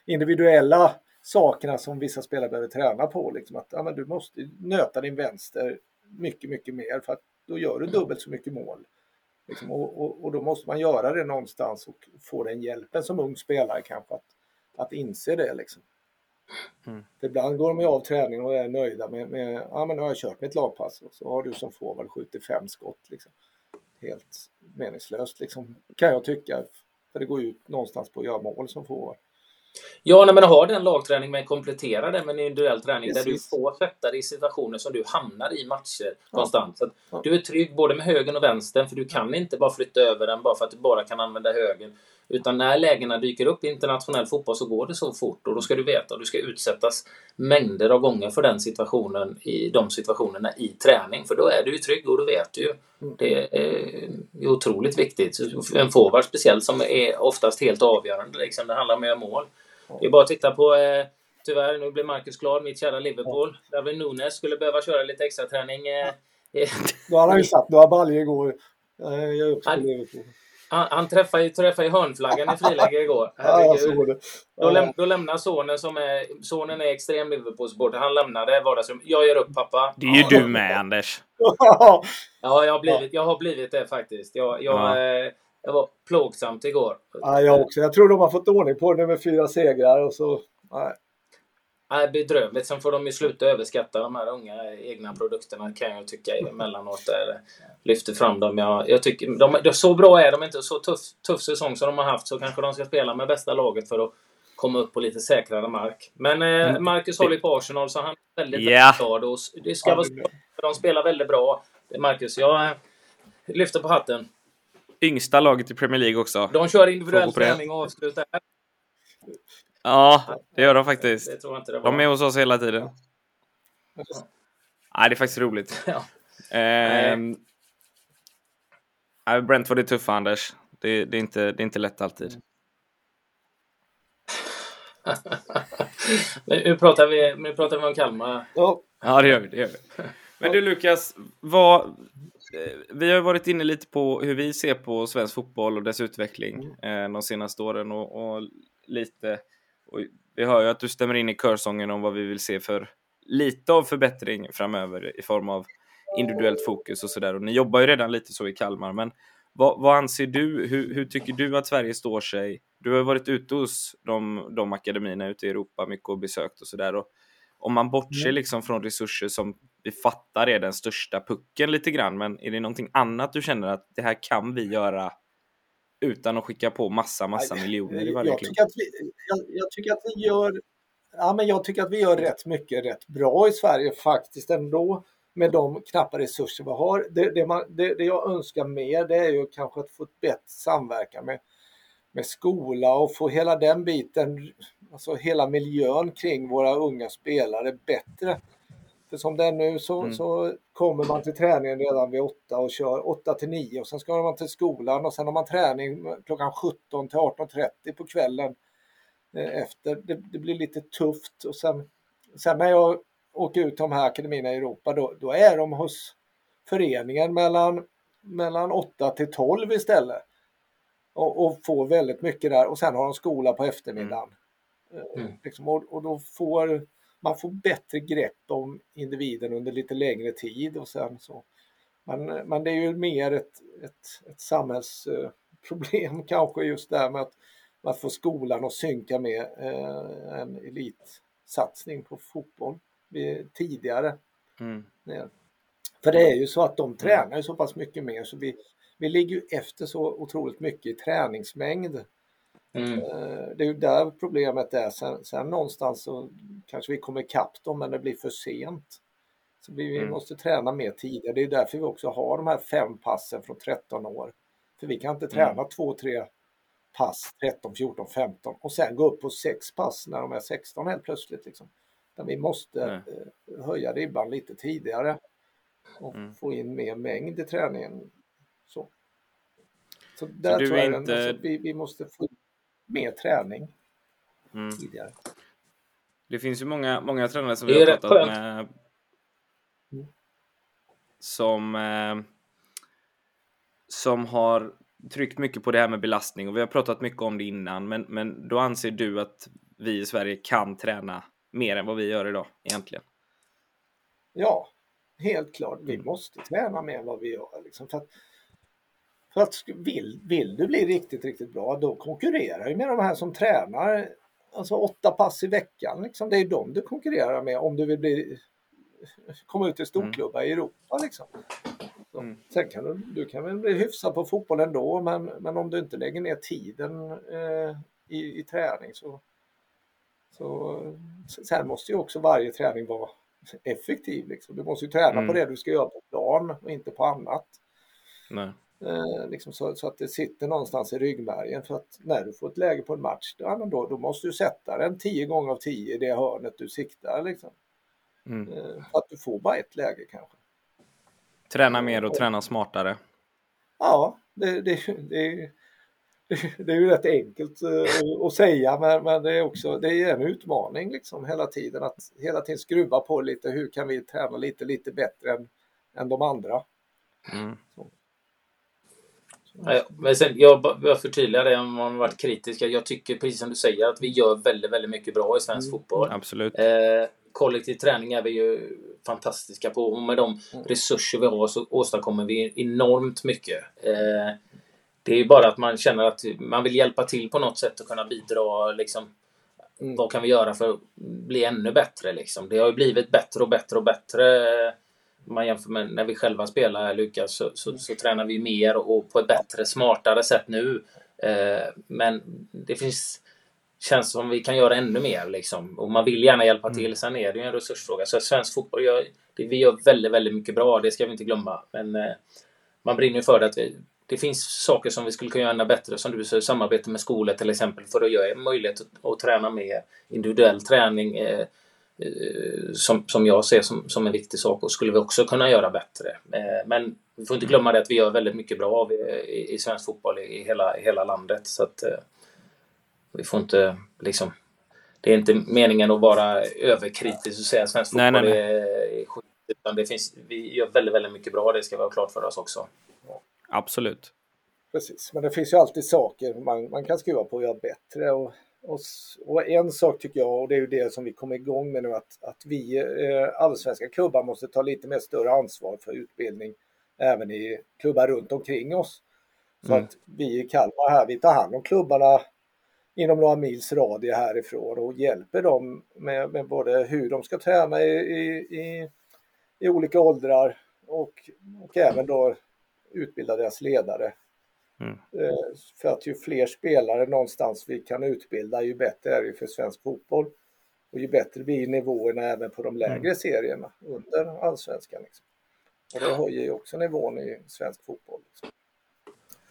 individuella sakerna som vissa spelare behöver träna på. Liksom, att ja, men du måste nöta din vänster mycket, mycket mer för att då gör du dubbelt så mycket mål. Liksom, och, och, och, då måste man göra det någonstans och få den hjälpen som ung spelare kanske att, att inse det. Liksom. Mm. Ibland går de ju av träningen och är nöjda med, med ja men nu har jag kört mitt lagpass och så har du som forward skjutit fem skott. Liksom. Helt meningslöst liksom, kan jag tycka. För det går ut någonstans på att göra mål som forward. Ja, när man har den lagträning men kompletterar den med en individuell träning Precis. där du får sätta dig i situationer som du hamnar i matcher ja. konstant. Så ja. Du är trygg både med högen och vänstern för du kan inte bara flytta över den bara för att du bara kan använda högen. Utan när lägena dyker upp i internationell fotboll så går det så fort och då ska du veta att du ska utsättas mängder av gånger för den situationen i de situationerna i träning. För då är du ju trygg och då vet du ju. Mm. Det är otroligt viktigt. En forward speciellt som är oftast helt avgörande. Liksom. Det handlar om att göra mål. Det är bara att titta på eh, Tyvärr, nu blir Marcus glad, mitt kära Liverpool. David Nunes skulle behöva köra lite extra träning. Eh, Då hade han ju satt några baljor igår. Jag upp han, Han, träffade, träffade hörnflaggan i friläge igår. Ja, då, läm, då lämnar sonen som är... Sonen är extrem Liverpool-supporter. Han lämnade vardagsrummet. Jag ger upp pappa. Det är ju ja. du med Anders. ja, jag har blivit, jag har blivit det faktiskt. Jag, jag, ja. eh, jag var plågsamt igår. Ja, jag också. Jag tror de har fått ordning på det med fyra segrar och så... Nej. Nej, bedrövligt. Sen får de ju sluta överskatta de här unga egna produkterna kan jag tycka emellanåt. Där lyfter fram dem. Jag, jag tycker, de, de, så bra är de inte. Så tuff, tuff säsong som de har haft så kanske de ska spela med bästa laget för att komma upp på lite säkrare mark. Men eh, mm. Marcus håller på Arsenal så han är väldigt, yeah. glad. Och det ska vara. De spelar väldigt bra. Marcus, jag eh, lyfter på hatten. Yngsta laget i Premier League också. De kör individuell träning och avslutar. Ja, det gör de faktiskt. Det tror jag inte det var. De är hos oss hela tiden. Ja. Nej, det är faktiskt roligt. Ja. Ehm, Brentford är tuffa, Anders. Det, det, är inte, det är inte lätt alltid. Men nu pratar vi, nu pratar vi om Kalmar. Ja, ja det gör vi. Det gör vi. Men du Lukas, vad, eh, vi har varit inne lite på hur vi ser på svensk fotboll och dess utveckling eh, de senaste åren och, och lite och vi hör ju att du stämmer in i körsången om vad vi vill se för lite av förbättring framöver i form av individuellt fokus och sådär. Och ni jobbar ju redan lite så i Kalmar, men vad, vad anser du? Hur, hur, tycker du att Sverige står sig? Du har varit ute hos de, de akademierna ute i Europa mycket och besökt och sådär. Om man bortser mm. liksom från resurser som vi fattar är den största pucken lite grann, men är det någonting annat du känner att det här kan vi göra utan att skicka på massa, massa miljoner i varje jag. Tycker att vi, jag, jag, tycker att vi gör Ja, men jag tycker att vi gör rätt mycket rätt bra i Sverige faktiskt ändå med de knappa resurser vi har. Det, det, man, det, det jag önskar mer det är ju kanske att få ett bättre samverkan med, med skola och få hela den biten, alltså hela miljön kring våra unga spelare bättre. För som det är nu så, mm. så kommer man till träningen redan vid åtta och kör åtta till nio och sen ska man till skolan och sen har man träning klockan 17 till 18.30 på kvällen eh, efter. Det, det, blir lite tufft och sen, sen när jag åker ut till de här akademierna i Europa då, då är de hos föreningen mellan, mellan 8 till 12 istället. Och, och får väldigt mycket där och sen har de skola på eftermiddagen. Mm. Mm. Liksom, och, och då får man får bättre grepp om individen under lite längre tid och sen så. Men, men det är ju mer ett, ett, ett samhällsproblem kanske just det här med att, att få skolan att synka med eh, en elitsatsning på fotboll tidigare. Mm. För det är ju så att de tränar ju så pass mycket mer så vi, vi ligger ju efter så otroligt mycket i träningsmängd. Mm. Eh, det är ju där problemet är. Sen, sen någonstans så kanske vi kommer ikapp dem men det blir för sent. Så vi, mm. måste träna mer tidigare. Det är därför vi också har de här fem passen från 13 år. För vi kan inte träna mm. två, tre pass 13, 14, 15 och sen gå upp på sex pass när de är 16 helt plötsligt. Liksom. Utan vi måste eh, höja ribban lite tidigare och mm. få in mer mängd i träningen. Så, så där så tror jag inte... alltså, vi, vi måste få mer träning mm. tidigare. Det finns ju många, många tränare som vi har pratat skönt. med mm. som, eh, som har tryckt mycket på det här med belastning och vi har pratat mycket om det innan men, men då anser du att vi i Sverige kan träna mer än vad vi gör idag egentligen? Ja, helt klart. Vi måste träna mer än vad vi gör. Liksom, för att för att vill, vill du bli riktigt, riktigt bra, då konkurrerar du med de här som tränar alltså åtta pass i veckan. Liksom. Det är de du konkurrerar med om du vill bli, komma ut i storklubbar mm. i Europa. Liksom. Mm. Sen kan du, du kan väl bli hyfsad på fotboll ändå, men, men om du inte lägger ner tiden eh, i, i träning så, så sen måste ju också varje träning vara effektiv. Liksom. Du måste ju träna mm. på det du ska göra på plan och inte på annat. Nej. Eh, liksom så, så, att det sitter någonstans i ryggmärgen för att när du får ett läge på en match då, då, då måste du sätta den 10 gånger av 10 i det hörnet du siktar. Liksom. Mm. Eh, för att du får bara ett läge kanske. Träna mer och, och träna smartare. Ja, det, det, det, det är ju rätt enkelt uh, att säga men, men, det är också det är en utmaning liksom hela tiden att hela tiden skruva på lite. Hur kan vi träna lite, lite bättre än, än de andra? Mm. Men sen, jag vill förtydliga det om man varit kritisk. Jag tycker precis som du säger att vi gör väldigt, väldigt mycket bra i svensk mm. fotboll. Absolut. Eh, kollektiv träning är vi ju fantastiska på och med de mm. resurser vi har så åstadkommer vi enormt mycket. Eh, det är ju bara att man känner att man vill hjälpa till på något sätt och kunna bidra. Liksom, mm. Vad kan vi göra för att bli ännu bättre? Liksom? Det har ju blivit bättre och bättre och bättre. Man jämför med när vi själva spelar, Lukas, så, så, så, tränar vi mer och på ett bättre, smartare sätt nu. Eh, men det finns känns som vi kan göra ännu mer. Liksom. Och man vill gärna hjälpa till. Mm. Sen är det ju en resursfråga. Så svensk fotboll, gör, det, vi gör väldigt, väldigt mycket bra. Det ska vi inte glömma. Men eh, man brinner ju för det. Att vi, det finns saker som vi skulle kunna göra bättre. Som du säger, samarbete med skolor till exempel. För att göra möjlighet att, att träna mer individuell träning. Eh, som, som jag ser som, som en viktig sak och skulle vi också kunna göra bättre. Eh, men vi får inte glömma det att vi gör väldigt mycket bra i, i, i svensk fotboll i, i, hela, i hela landet. Så att, eh, vi får inte liksom... Det är inte meningen att vara överkritisk och säga att svensk fotboll nej, nej, nej. är skit. Utan det finns, vi gör väldigt, väldigt mycket bra. Det ska vara klart för oss också. Absolut. Precis, men det finns ju alltid saker man, man kan skruva på och göra bättre. Och, och, och, en sak tycker jag, och det är ju det som vi kommer igång med nu, att, att vi eh, allsvenska klubbar måste ta lite mer större ansvar för utbildning även i klubbar runt omkring oss. Så mm. att vi i Kalmar här, vi tar hand om klubbarna inom några mils radie härifrån och hjälper dem med, med både hur de ska träna i, i, i, olika åldrar och, och även då utbilda deras ledare. Mm. Eh, för att ju fler spelare någonstans vi kan utbilda, ju bättre är det för svensk fotboll. Och ju bättre blir nivåerna även på de lägre mm. serierna under allsvenskan. Liksom. Och det höjer ju också nivån i svensk fotboll. Liksom.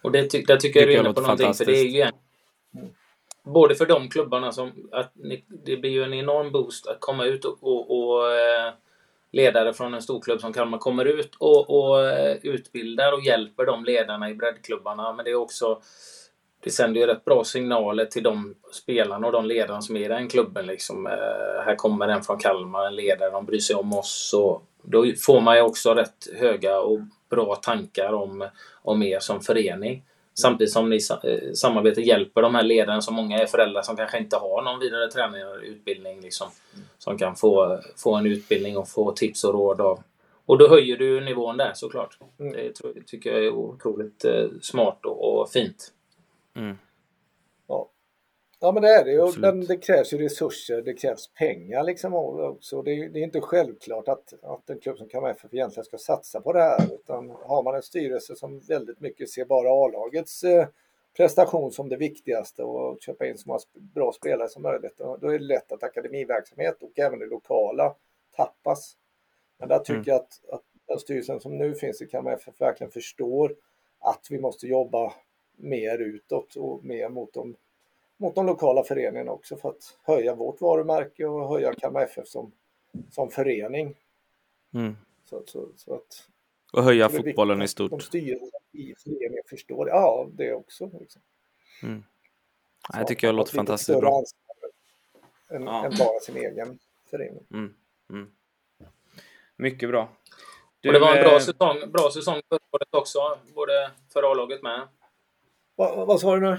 Och det, ty det tycker jag du är inne på någonting, för det är ju en, mm både för de klubbarna som att det blir ju en enorm boost att komma ut och, och, och eh, ledare från en storklubb som Kalmar kommer ut och, och eh, utbildar och hjälper de ledarna i breddklubbarna. Men det är också det sänder ju rätt bra signaler till de spelarna och de ledarna som är i den klubben. Liksom. Eh, här kommer en från Kalmar, en ledare, de bryr sig om oss. Och då får man ju också rätt höga och bra tankar om, om er som förening. Samtidigt som ni eh, samarbetar hjälper de här ledarna som många är föräldrar som kanske inte har någon vidare träning eller utbildning. Liksom, som kan få, få en utbildning och få tips och råd av. Och då höjer du nivån där såklart. Mm. Det tycker jag är otroligt eh, smart och, och fint. Mm. Ja men det är det ju. Men det krävs ju resurser, det krävs pengar liksom också. Det är, det är inte självklart att, att en klubb som Kalmar FF egentligen ska satsa på det här. Utan har man en styrelse som väldigt mycket ser bara A-lagets eh, prestation som det viktigaste och köpa in så många bra spelare som möjligt. Då är det lätt att akademiverksamhet och även det lokala tappas. Men där tycker mm. jag att, att den styrelsen som nu finns i Kalmar FF verkligen förstår att vi måste jobba mer utåt och mer mot de mot de lokala föreningarna också för att höja vårt varumärke och höja Kalmar FF som, som förening. Mm. Så, så, så, att, och höja fotbollen i stort. De styrelsen i föreningen förstår det. Ja, det också. Liksom. Mm. Så, jag tycker det låter fantastiskt bra. Än, ja. än bara sin egen förening. Mm. Mm. Mycket bra. Du, och det var en bra eh, säsong, bra säsong förra året också, både för A-laget med. Va, vad sa du nu?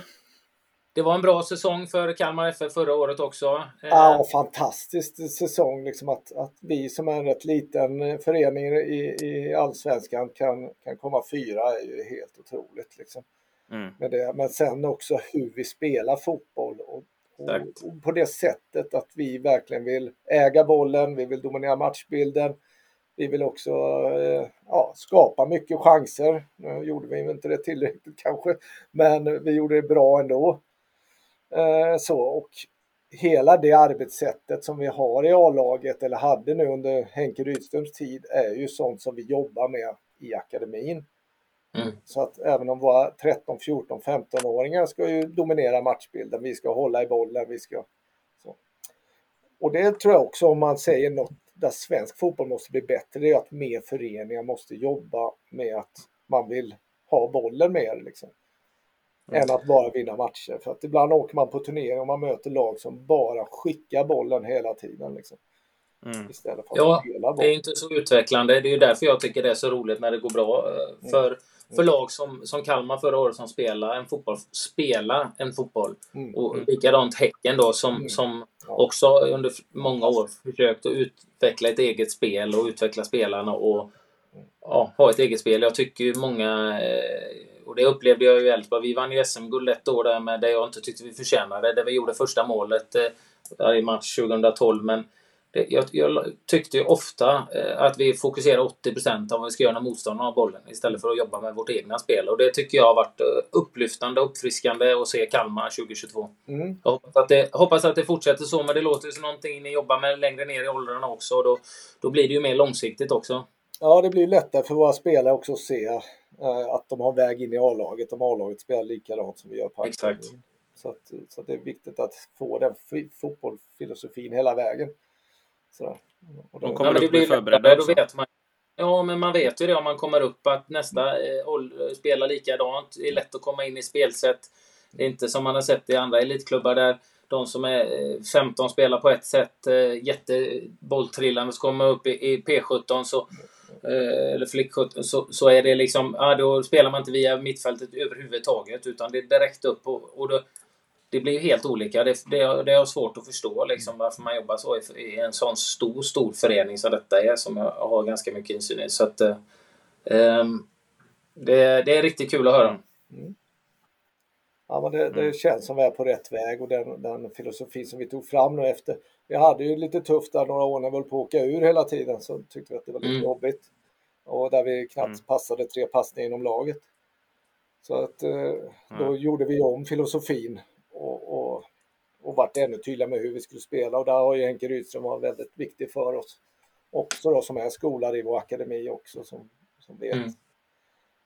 Det var en bra säsong för Kalmar FF förra året också. Ja, eh, fantastisk säsong. Liksom att, att vi som är en rätt liten förening i, i allsvenskan kan, kan komma fyra är ju helt otroligt. Liksom. Mm. Med det. Men sen också hur vi spelar fotboll och, och, och, på det sättet att vi verkligen vill äga bollen, vi vill dominera matchbilden. Vi vill också eh, ja, skapa mycket chanser. Nu gjorde vi inte det tillräckligt kanske, men vi gjorde det bra ändå. Eh, så, och hela det arbetssättet som vi har i A-laget eller hade nu under Henke Rydströms tid är ju sånt som vi jobbar med i akademin. Mm. Så att även om våra 13, 14, 15-åringar ska ju dominera matchbilden, vi ska hålla i bollen, vi ska... Så. Och det tror jag också om man säger något där svensk fotboll måste bli bättre, det är att mer föreningar måste jobba med att man vill ha bollen mer. Liksom mm. än att bara vinna matcher. För att ibland åker man på turnering och man möter lag som bara skickar bollen hela tiden. Liksom. Mm. Istället för att ja, det är inte så utvecklande. Det är ju därför jag tycker det är så roligt när det går bra. Eh, mm. För, för lag som, som Kalmar förra året som spelar en fotboll, spela en fotboll. Mm. Och mm. likadant Häcken då som, mm. som också under många år försökt att utveckla ett eget spel och utveckla spelarna och ja, ha ett eget spel. Jag tycker ju många eh, och det upplevde jag ju i Elfsborg. Vi vann ju SM-guld ett år där med det jag inte tyckte vi förtjänade. Där vi gjorde första målet eh, i match 2012. Men det, jag, jag, tyckte ju ofta eh, att vi fokuserar 80% av vad vi ska göra när motståndarna har bollen istället för att jobba med vårt egna spel. Och det tycker jag har varit eh, upplyftande och uppfriskande att se Kalmar 2022. Mm. Jag hoppas att, det, hoppas att det fortsätter så, men det låter som någonting ni jobbar med längre ner i åldrarna också. Och då, då blir det ju mer långsiktigt också. Ja, det blir lättare för våra spelare också att se att de har väg in i A-laget om A-laget spelar likadant som vi gör på Exakt. Så, att, så att det är viktigt att få den fotbollsfilosofin hela vägen. Och då, de kommer ja, upp bli förberedda då vet man, Ja, men man vet ju det om man kommer upp att nästa eh, spelar likadant. Det är lätt att komma in i spelsätt. Det är inte som man har sett i andra elitklubbar där de som är 15 eh, spelar på ett sätt, eh, jättebolltrillande, så kommer upp i, i P17 så Eh, Eh, eller flick-17 så, så är det liksom, ja, då spelar man inte via mittfältet överhuvudtaget utan det är direkt upp och, och då, det blir helt olika. Det, det, det är svårt att förstå liksom, varför man jobbar så i, i, en sån stor, stor förening som detta är som jag har ganska mycket insyn i. Så att, eh, ehm, det, det är riktigt kul att höra. Mm. Ja, men det, det, mm. känns som vi är på rätt väg och den, den filosofi som vi tog fram nu efter. Vi hade ju lite tufft där några år när vi höll på att åka ur hela tiden så tyckte vi att det var lite mm. jobbigt. Och där vi knappt mm. passade tre passningar inom laget. Så att eh, då mm. gjorde vi om filosofin och, och, och vart ännu tydligare med hur vi skulle spela och där har ju Henke Rydström varit väldigt viktig för oss. Också då som är skolad i vår akademi också som, som vet mm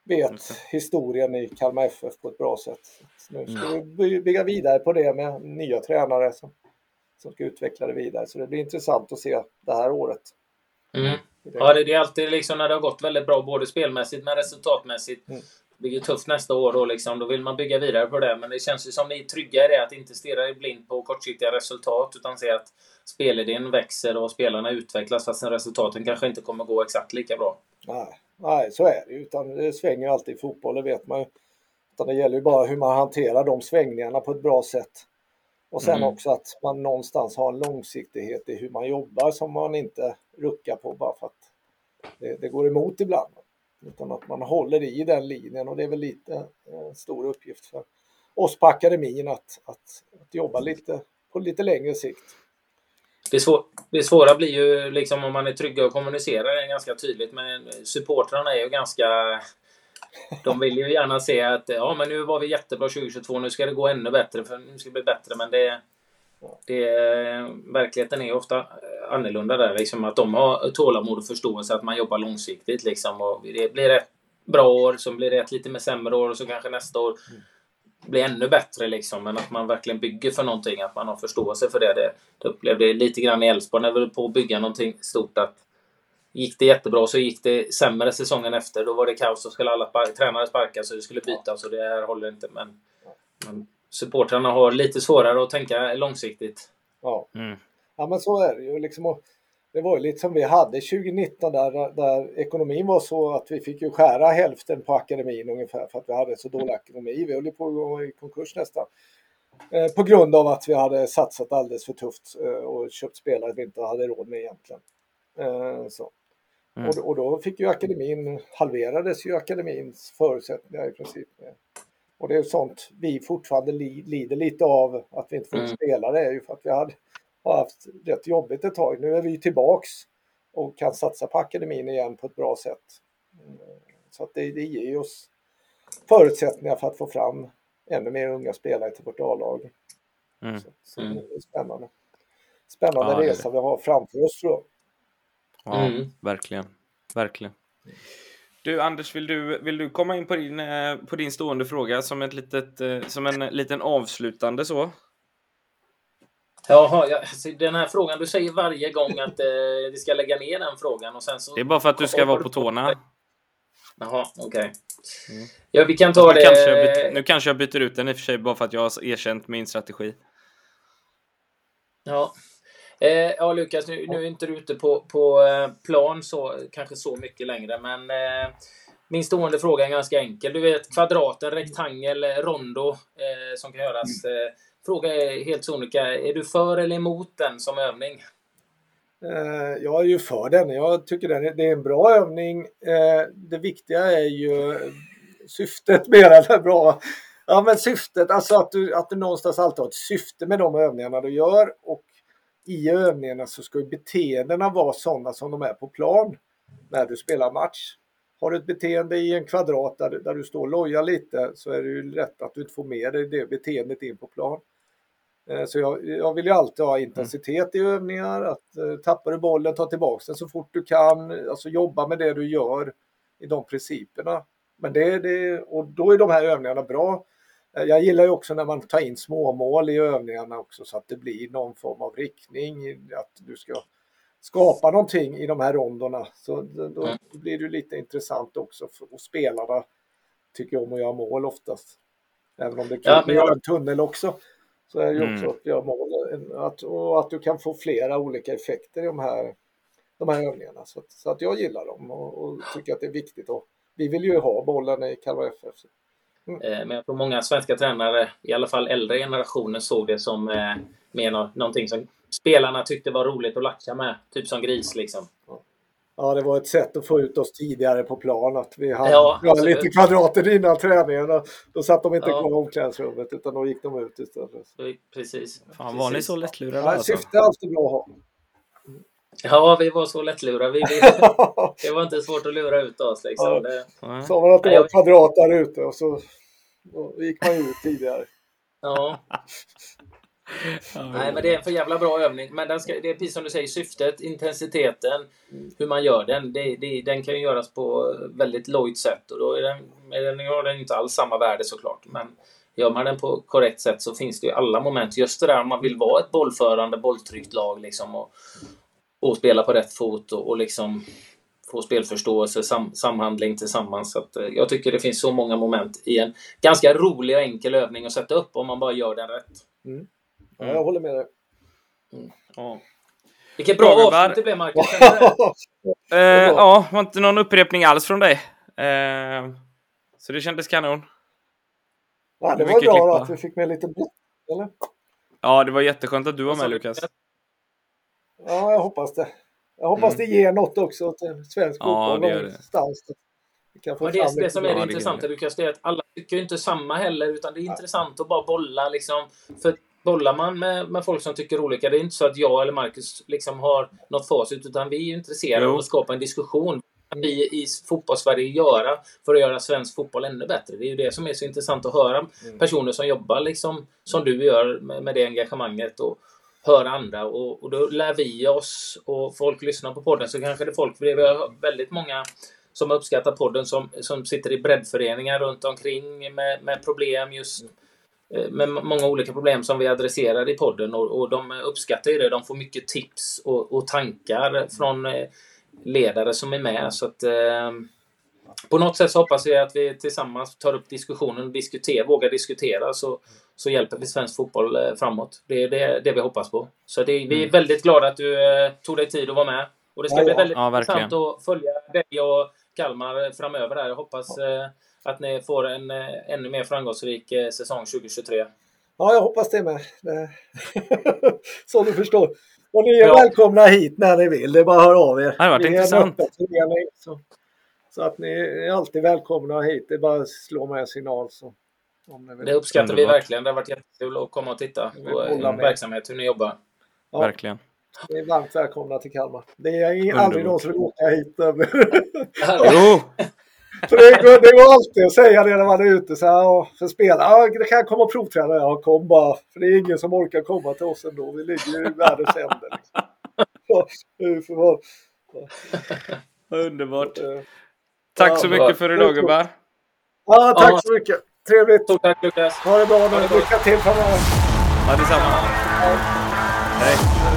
vet historien i Kalmar FF på ett bra sätt. Så nu ska mm. vi bygga vidare på det med nya tränare som, som ska utveckla det vidare. Så det blir intressant att se det här året. Mm. Ja, det är alltid liksom när det har gått väldigt bra både spelmässigt men resultatmässigt. Mm. Det blir tufft nästa år och liksom, då vill man bygga vidare på det. Men det känns ju som ni är trygga i det, att inte stirra er blind på kortsiktiga resultat utan se att spelidén växer och spelarna utvecklas fast resultaten kanske inte kommer gå exakt lika bra. Nej, Nej, så är det. Utan det svänger alltid i fotboll, det vet man ju. Utan det gäller ju bara hur man hanterar de svängningarna på ett bra sätt. Och sen mm. också att man någonstans har en långsiktighet i hur man jobbar som man inte ruckar på bara för att det, det går emot ibland. Utan att man håller i den linjen och det är väl lite en eh, stor uppgift för oss på akademin att, att, att jobba lite på lite längre sikt. Det, svå det svåra blir ju liksom om man är trygga och kommunicerar det ganska tydligt. Men supportrarna är ju ganska... De vill ju gärna se att ja, men nu var vi jättebra 2022. Nu ska det gå ännu bättre. För nu ska det bli bättre. Men det... det verkligheten är ofta annorlunda där. Liksom att de har tålamod och förståelse att man jobbar långsiktigt. Liksom, och det blir ett bra år, så blir det ett lite mer sämre år och så kanske nästa år mm bli ännu bättre liksom. Men att man verkligen bygger för någonting, att man har förståelse för det. Det, det upplevde jag lite grann i Elfsborg när vi höll på att bygga någonting stort. Att gick det jättebra så gick det sämre säsongen efter. Då var det kaos och skulle alla sparka, tränare sparkas och det skulle bytas och det här håller inte. Men, men supportrarna har lite svårare att tänka långsiktigt. Ja, mm. ja men så är det ju. Liksom, det var ju lite som vi hade 2019 där, där ekonomin var så att vi fick ju skära hälften på akademin ungefär för att vi hade så dålig ekonomi. Vi höll ju på att gå i konkurs nästan. Eh, på grund av att vi hade satsat alldeles för tufft eh, och köpt spelare vi inte hade råd med egentligen. Eh, så. Mm. Och, och, då fick ju akademin, halverades ju akademins förutsättningar i princip. Och det är sånt vi fortfarande lider lite av att vi inte får mm. spelare är ju för att vi hade har haft rätt jobbigt ett tag. Nu är vi tillbaks och kan satsa på akademin igen på ett bra sätt. Mm, så att det, det ger oss förutsättningar för att få fram ännu mer unga spelare till vårt A-lag. Mm. Så, så mm. det är spännande. Spännande ja, resa vi har framför oss tror jag. Ja, mm. verkligen. Verkligen. Du Anders, vill du, vill du komma in på din, eh, på din stående fråga som, ett litet, eh, som en liten avslutande så? Jaha, ja, alltså, den här frågan, du säger varje gång att eh, vi ska lägga ner den frågan och sen så... Det är bara för att du ska vara på tårna. Jaha, okej. Okay. Mm. Ja, vi kan ta nu det... Kanske byter, nu kanske jag byter ut den i och för sig bara för att jag har erkänt min strategi. Ja. Eh, ja, Lukas, nu, nu är inte du ute på, på eh, plan så, kanske så mycket längre, men eh, min stående fråga är ganska enkel. Du vet kvadraten, rektangel, rondo eh, som kan göras. Mm. Fråga är helt sonika. Är du för eller emot den som övning? Eh, jag är ju för den. Jag tycker det är en bra övning. Eh, det viktiga är ju syftet med den. Är bra. Ja, men syftet, alltså att du, att du någonstans alltid har ett syfte med de övningarna du gör och i övningarna så ska ju beteendena vara sådana som de är på plan när du spelar match. Har du ett beteende i en kvadrat där, där du står och lojar lite så är det ju lätt att du inte får med dig det beteendet in på plan. Eh, så jag, jag, vill ju alltid ha intensitet i övningar, att eh, tappar du bollen, ta tillbaka den så fort du kan, alltså jobba med det du gör i de principerna. Men det, det, och då är de här övningarna bra. Eh, jag gillar ju också när man tar in småmål i övningarna också så att det blir någon form av riktning, att du ska skapa någonting i de här rondorna. Så då mm. blir det lite intressant också och spelarna tycker om att göra mål oftast. Även om det kan ja, göra en tunnel också så är det ju också mm. att göra mål. Att, och att du kan få flera olika effekter i de här, de här övningarna. Så att, så att jag gillar dem och, och tycker att det är viktigt. Och vi vill ju ha bollen i Kalmar FF. Mm. Eh, men jag tror många svenska tränare, i alla fall äldre generationer, såg det som eh, mer någonting som spelarna tyckte var roligt att latcha med. Typ som gris liksom. Ja, det var ett sätt att få ut oss tidigare på plan. Att vi hade ja, alltså, lite kvadrater innan träningen. Och då satt de inte ja. kvar i omklädningsrummet utan då gick de ut istället. Precis. Fan, var ni så lättlurade? Ja, alltså? syfte är alltid bra att ha. Ja, vi var så lättlurade. Vi, vi, det var inte svårt att lura ut oss. Liksom. Ja. Det... Sa man att det var kvadrat där ute och så då gick man ut tidigare. Ja. Nej, men det är en för jävla bra övning. Men den ska, det är precis som du säger, syftet, intensiteten, hur man gör den. Det, det, den kan ju göras på väldigt lojt sätt och då är den, den har den inte alls samma värde såklart. Men gör man den på korrekt sätt så finns det ju alla moment. Just det där om man vill vara ett bollförande, bolltryckt lag liksom och, och spela på rätt fot och, och liksom få spelförståelse, sam, samhandling tillsammans. Så att, eh, jag tycker det finns så många moment i en ganska rolig och enkel övning att sätta upp om man bara gör den rätt. Mm. Ja, jag håller med dig. Mm. Ja. Vilket bra avsnitt det blev, Marcus. uh, ja, var inte någon upprepning alls från dig. Uh, så det kändes kanon. Ja, det var bra att vi fick med lite blött, eller? Ja, det var jätteskönt att du var med, Lukas. Ja, jag hoppas det. Jag hoppas mm. det ger något också till svensk fotboll ja, det någonstans. Det, det, det som är det intressanta, Lukas, är att alla tycker inte samma heller, utan det är intressant att bara bolla liksom. För bollar man med, med folk som tycker olika, det är inte så att jag eller Marcus liksom har något facit, utan vi är intresserade jo. av att skapa en diskussion. Vi i fotbollssverige göra för att göra svensk fotboll ännu bättre? Det är ju det som är så intressant att höra mm. personer som jobbar liksom som du gör med, med det engagemanget och höra andra och, och då lär vi oss och folk lyssnar på podden så kanske det är folk, för vi har väldigt många som uppskattar podden som, som sitter i breddföreningar runt omkring med, med problem just mm med många olika problem som vi adresserar i podden och, och de uppskattar ju det. De får mycket tips och, och tankar från eh, ledare som är med. Så att, eh, på något sätt så hoppas jag att vi tillsammans tar upp diskussionen och diskuterar, vågar diskutera så, så hjälper vi svensk fotboll eh, framåt. Det är det, det vi hoppas på. Så det, vi är mm. väldigt glada att du eh, tog dig tid att vara med. Och det ska ja, bli väldigt ja, intressant att följa dig och Kalmar framöver. Där. Jag hoppas ja att ni får en eh, ännu mer framgångsrik eh, säsong 2023. Ja, jag hoppas det med. Så du förstår. Och ni är ja. välkomna hit när ni vill. Det är bara att höra av er. Det har varit intressant. Så, så att ni är alltid välkomna hit. Det är bara att slå med en signal. Så, det uppskattar vi verkligen. Det har varit jättekul att komma och titta på er verksamhet, hur ni jobbar. Ja. Verkligen. Ni är varmt välkomna till Kalmar. Det är aldrig någon som vill åka hit. jo! För det, går, det går alltid att säga det när man är ute så här, för spela. Ja, det kan komma och provträna. Ja, kom bara. För det är ingen som orkar komma till oss ändå. Vi ligger i världens ände. Liksom. Ja, Underbart. Tack så mycket för idag gubbar. Ja, tack så mycket. Trevligt. Stort tack Lukas. Ha det bra nu. Lycka till framöver. Ja, detsamma. Hej.